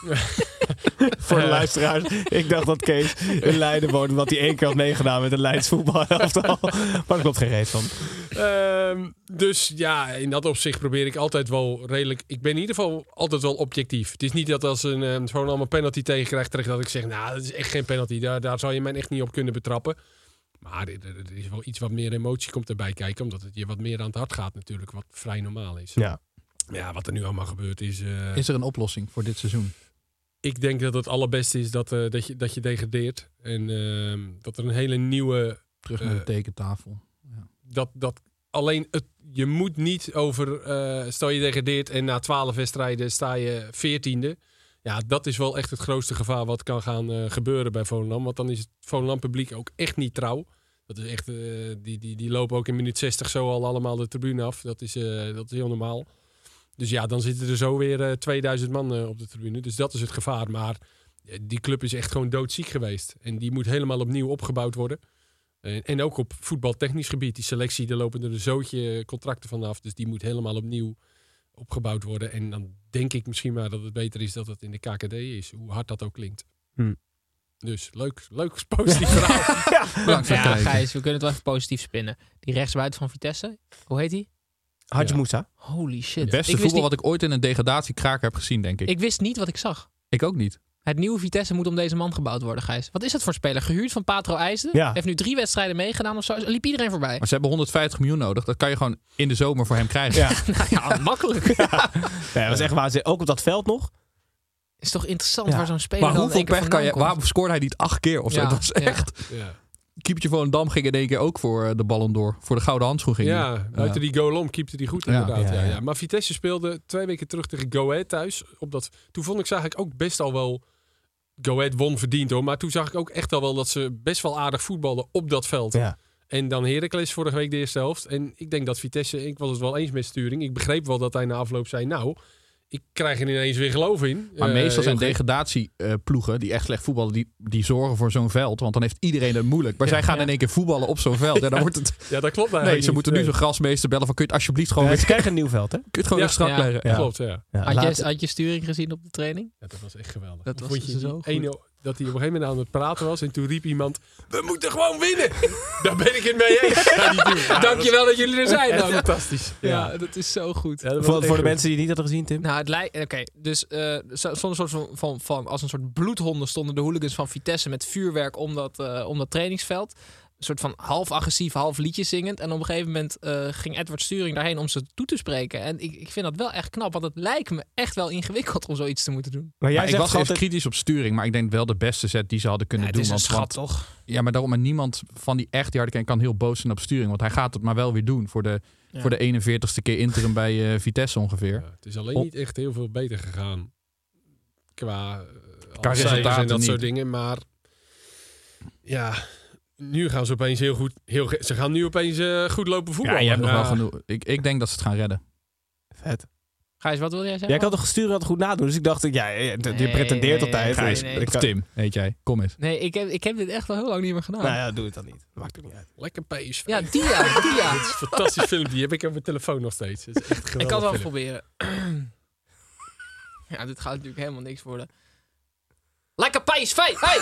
Voor de luisteraars, ik dacht dat Kees in Leiden woonde, omdat hij één keer had meegedaan met een Leids voetbalelftal. Maar daar klopt geen reet van. Ehm, dus ja, in dat opzicht probeer ik altijd wel redelijk. Ik ben in ieder geval altijd wel objectief. Het is niet dat als een um, gewoon allemaal penalty tegenkrijgt, terecht dat ik zeg, nou, dat is echt geen penalty. Daar, daar zou je mij echt niet op kunnen betrappen. Maar er, is wel iets wat meer emotie komt erbij kijken, omdat het je wat meer aan het hart gaat natuurlijk, wat vrij normaal is. Ja. Ja, wat er nu allemaal gebeurd is. eh, Is er een oplossing voor dit seizoen? Ik denk dat het allerbeste is dat, eh, dat, je, dat je degradeert. En ehm, dat er een hele nieuwe. Terug naar de eh, tekentafel. dat, dat alleen het, je moet niet over. eh, stel je degradeert en na twaalf wedstrijden sta je veertiende. Ja, dat is wel echt het grootste gevaar wat kan gaan gebeuren bij Volendam. Want dan is het Volendam publiek ook echt niet trouw. Dat is echt, die, die, die lopen ook in minuut 60 zo al allemaal de tribune af. Dat is, dat is heel normaal. Dus ja, dan zitten er zo weer eh, 2000 man eh, op de tribune. Dus dat is het gevaar. Maar eh, die club is echt gewoon doodziek geweest. En die moet helemaal opnieuw opgebouwd worden. En, en ook op voetbaltechnisch gebied. Die selectie, daar lopen er een zootje contracten vanaf. Dus die moet helemaal opnieuw opgebouwd worden. En dan denk ik misschien maar dat het beter is dat het in de KKD is. Hoe hard dat ook klinkt. Hm. Dus leuk, leuk positief verhaal. Bedankt voor het Ja, kijken. Gijs, we kunnen het wel even positief spinnen. Die rechtsbuiten van Vitesse, hoe heet die? Hadje Moussa. Holy shit. Het beste ik, voetbal niet, wat ik ooit in een degradatiekraker heb gezien, denk ik. ik wist niet wat ik zag. Ik ook niet. Het nieuwe Vitesse moet om deze man gebouwd worden, Gijs. Wat is dat voor speler? Gehuurd van Patro IJsden? Ja. Heeft nu drie wedstrijden meegedaan of zo. Liep iedereen voorbij? Maar ze hebben 150 miljoen nodig. Dat kan je gewoon in de zomer voor hem krijgen. Ja. nou ja, makkelijk. Ja, dat was echt. Ook op dat veld nog. Is toch interessant Ja. waar zo'n speler Maar dan hoeveel pech kan je... vandaan komt? Waarom scoorde hij niet acht keer of zo? Ja, dat is ja. echt... Ja. Keepertje van Dam ging in één keer ook voor eh, de Ballon d'Or. Voor de gouden handschoen ging Ja, buiten die goal om keepte die goed inderdaad. Ja, Ja, ja, ja. Maar Vitesse speelde twee weken terug tegen Go Ahead thuis. Op dat, toen vond ik ze eigenlijk ook best al wel... Go Ahead won verdiend hoor. Maar toen zag ik ook echt al wel dat ze best wel aardig voetbalden op dat veld. Ja. En dan Heracles vorige week de eerste helft. En ik denk dat Vitesse, ik was het wel eens met Sturing. Ik begreep wel dat hij na afloop zei, nou, ik krijg er ineens weer geloof in. Maar Eh, meestal zijn degradatieploegen die echt slecht voetballen, die, die zorgen voor zo'n veld. Want dan heeft iedereen het moeilijk. Maar Ja. zij gaan Ja. in één keer voetballen op zo'n veld. En dan wordt het... Ja, dat klopt Nee, ze niet. moeten nu zo'n grasmeester bellen van kun je het alsjeblieft gewoon Ja, weer... ze krijgen een nieuw veld, hè? Kun je het gewoon Ja. weer strak Ja, leggen? Ja. Klopt, ja. Ja, Had, je, had je sturing gezien op de training? Ja, dat was echt geweldig. Dat was vond je zo goed. Dat hij op een gegeven moment aan het praten was en toen riep iemand, we moeten gewoon winnen. Daar ben ik het mee eens. Ja, Dankjewel dat jullie er zijn dan. fantastisch. Ja, dat is zo goed. Ja, Voor, voor de mensen die het niet hadden gezien, Tim. Nou, het lijkt. Oké, dus eh zo- zo'n soort van, van, van. Als een soort bloedhonden stonden de hooligans van Vitesse met vuurwerk om dat, eh, om dat trainingsveld. Een soort van half agressief, half liedjes zingend. En op een gegeven moment eh, ging Edward Sturing daarheen om ze toe te spreken. En ik, ik vind dat wel echt knap, want het lijkt me echt wel ingewikkeld om zoiets te moeten doen. Maar jij Maar ik zegt was altijd... kritisch op sturing, maar ik denk wel de beste set die ze hadden kunnen Ja, het doen. is een want, schat, want- toch? Ja, maar daarom, maar niemand van die echt die harde kern kan heel boos zijn op sturing. Want hij gaat het maar wel weer doen voor de, Ja. voor de 41ste keer interim bij eh, Vitesse ongeveer. Ja, het is alleen Op- niet echt heel veel beter gegaan. Qua, cijfers resultaten en dat niet. soort dingen. Maar ja, nu gaan ze opeens heel goed. Heel, ze gaan nu opeens eh, goed lopen voetballen. Ja, je hebt nog wel genoeg. Ik, ik denk dat ze het gaan redden. Vet. Gijs, wat wil jij zeggen? Jij kan toch sturen dat goed nadoen? Dus ik dacht, ja, je, Nee, pretendeert nee, altijd. nee, dus nee. ik Of kan- Tim, heet jij. Kom eens. Nee, ik heb, ik heb dit echt al heel lang niet meer gedaan. Nou ja, doe het dan niet. Maakt het niet uit. Lekker PSV. Ja, die ja, die ja. Dit is een fantastisch film. Die heb ik op mijn telefoon nog steeds. Het is echt Ik geweldig kan het wel film. proberen. ja, dit gaat natuurlijk helemaal niks worden. Lekker PSV! Hey!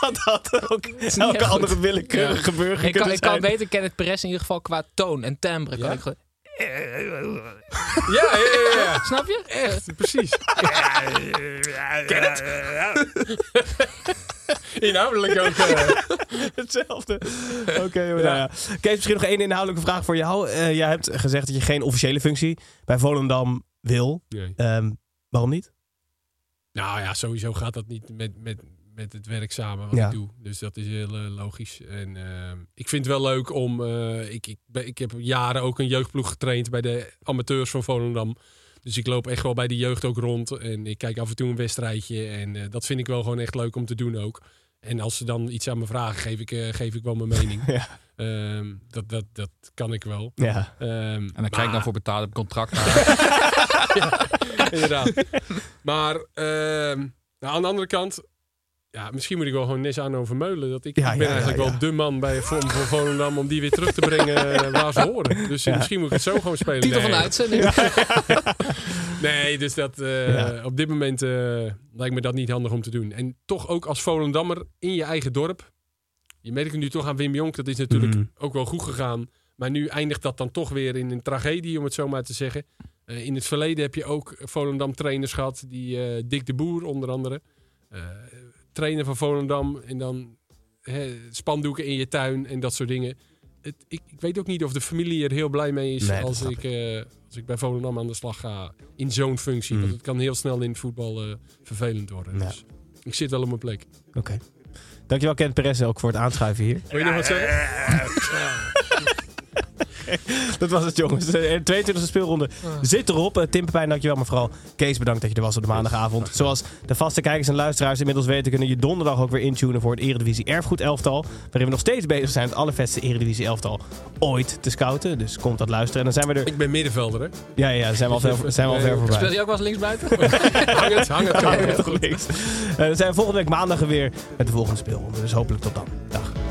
Dat had ook elke andere goed. willekeurige burger Ik kan, kunnen ik kan beter Kenneth Perez in ieder geval qua toon en timbre. Kan Ja? ik gewoon- Ja, ja, ja, ja. Snap je? Echt, precies. Ken het? Inhoudelijk ook. eh. Hetzelfde. Oké, maar nou ja. Kees, misschien nog één inhoudelijke vraag voor jou. Eh, jij hebt gezegd dat je geen officiële functie bij Volendam wil. Nee. Ehm, waarom niet? Nou ja, sowieso gaat dat niet met, met, met het werk samen wat Ja. ik doe. Dus dat is heel eh, logisch. En ehm, ik vind het wel leuk om... eh, ik, ik, ben- ik heb jaren ook een jeugdploeg getraind bij de amateurs van Volendam. Dus ik loop echt wel bij de jeugd ook rond. En ik kijk af en toe een wedstrijdje. En eh, dat vind ik wel gewoon echt leuk om te doen ook. En als ze dan iets aan me vragen, geef ik, eh, geef ik wel mijn mening. Ja. Ehm, dat, dat, dat kan ik wel. Ja. Ehm, En dan krijg ik dan voor betaald op contract. Inderdaad. Maar ehm, nou, aan de andere kant, ja, misschien moet ik wel gewoon Nes aan over Meulen. Dat ik, Ja, ik ben ja, eigenlijk ja. wel de man bij Vorm voor Volendam om die weer terug te brengen eh, waar ze horen. Dus eh, Ja. misschien moet ik het zo gewoon spelen. Titel Nee. van de uitzending. Nee, dus dat, eh, Ja. op dit moment eh, lijkt me dat niet handig om te doen. En toch ook als Volendammer in je eigen dorp. Je merkt het nu toch aan Wim Jonk. Dat is natuurlijk Mhm. ook wel goed gegaan. Maar nu eindigt dat dan toch weer in een tragedie, om het zo maar te zeggen. Eh, in het verleden heb je ook Volendam trainers gehad. Die eh, Dick de Boer onder andere. Trainer van Volendam. En dan hè, spandoeken in je tuin en dat soort dingen. Het, ik, ik weet ook niet of de familie er heel blij mee is Nee, als, ik, eh, als ik bij Volendam aan de slag ga in zo'n functie. Mm. Want het kan heel snel in het voetbal eh, vervelend worden. Ja. Dus ik zit wel op mijn plek. Oké. Dankjewel Kent Perez ook voor het aanschuiven hier. Wil je nog wat zeggen? Dat was het jongens. De 22e speelronde zit erop. Eh, Tim Pepijn, dankjewel. Maar vooral Kees, bedankt dat je er was op de maandagavond. Zoals de vaste kijkers en luisteraars inmiddels weten... kunnen je donderdag ook weer intunen voor het Eredivisie Erfgoed elftal. Waarin we nog steeds bezig zijn het allervetste Eredivisie elftal ooit te scouten. Dus komt dat luisteren. En dan zijn we er... Ik ben middenvelder, hè? Ja, ja, zijn we al ver, zijn we al ver Speel voorbij. je ook wel eens linksbuiten? hang het, hang het. Ja, hang het. toch niks. Eh, dan zijn we volgende week maandag er weer met de volgende speelronde. Dus hopelijk tot dan. Dag.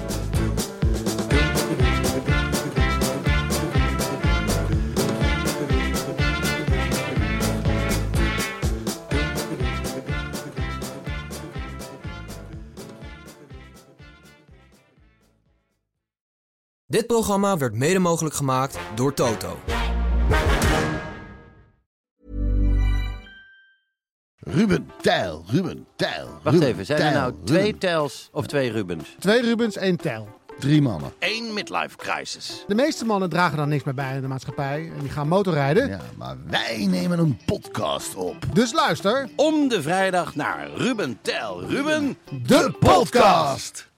Dit programma werd mede mogelijk gemaakt door Toto. Ruben Tijl, Ruben Tijl. Wacht Ruben even, zijn er Tijl, nou twee Ruben. Tels of twee Rubens? Twee Rubens, één Tel. Drie mannen. Eén midlife crisis. De meeste mannen dragen dan niks meer bij in de maatschappij. En die gaan motorrijden. Ja, maar wij nemen een podcast op. Dus luister. Om de vrijdag naar Ruben Tel. Ruben, De podcast!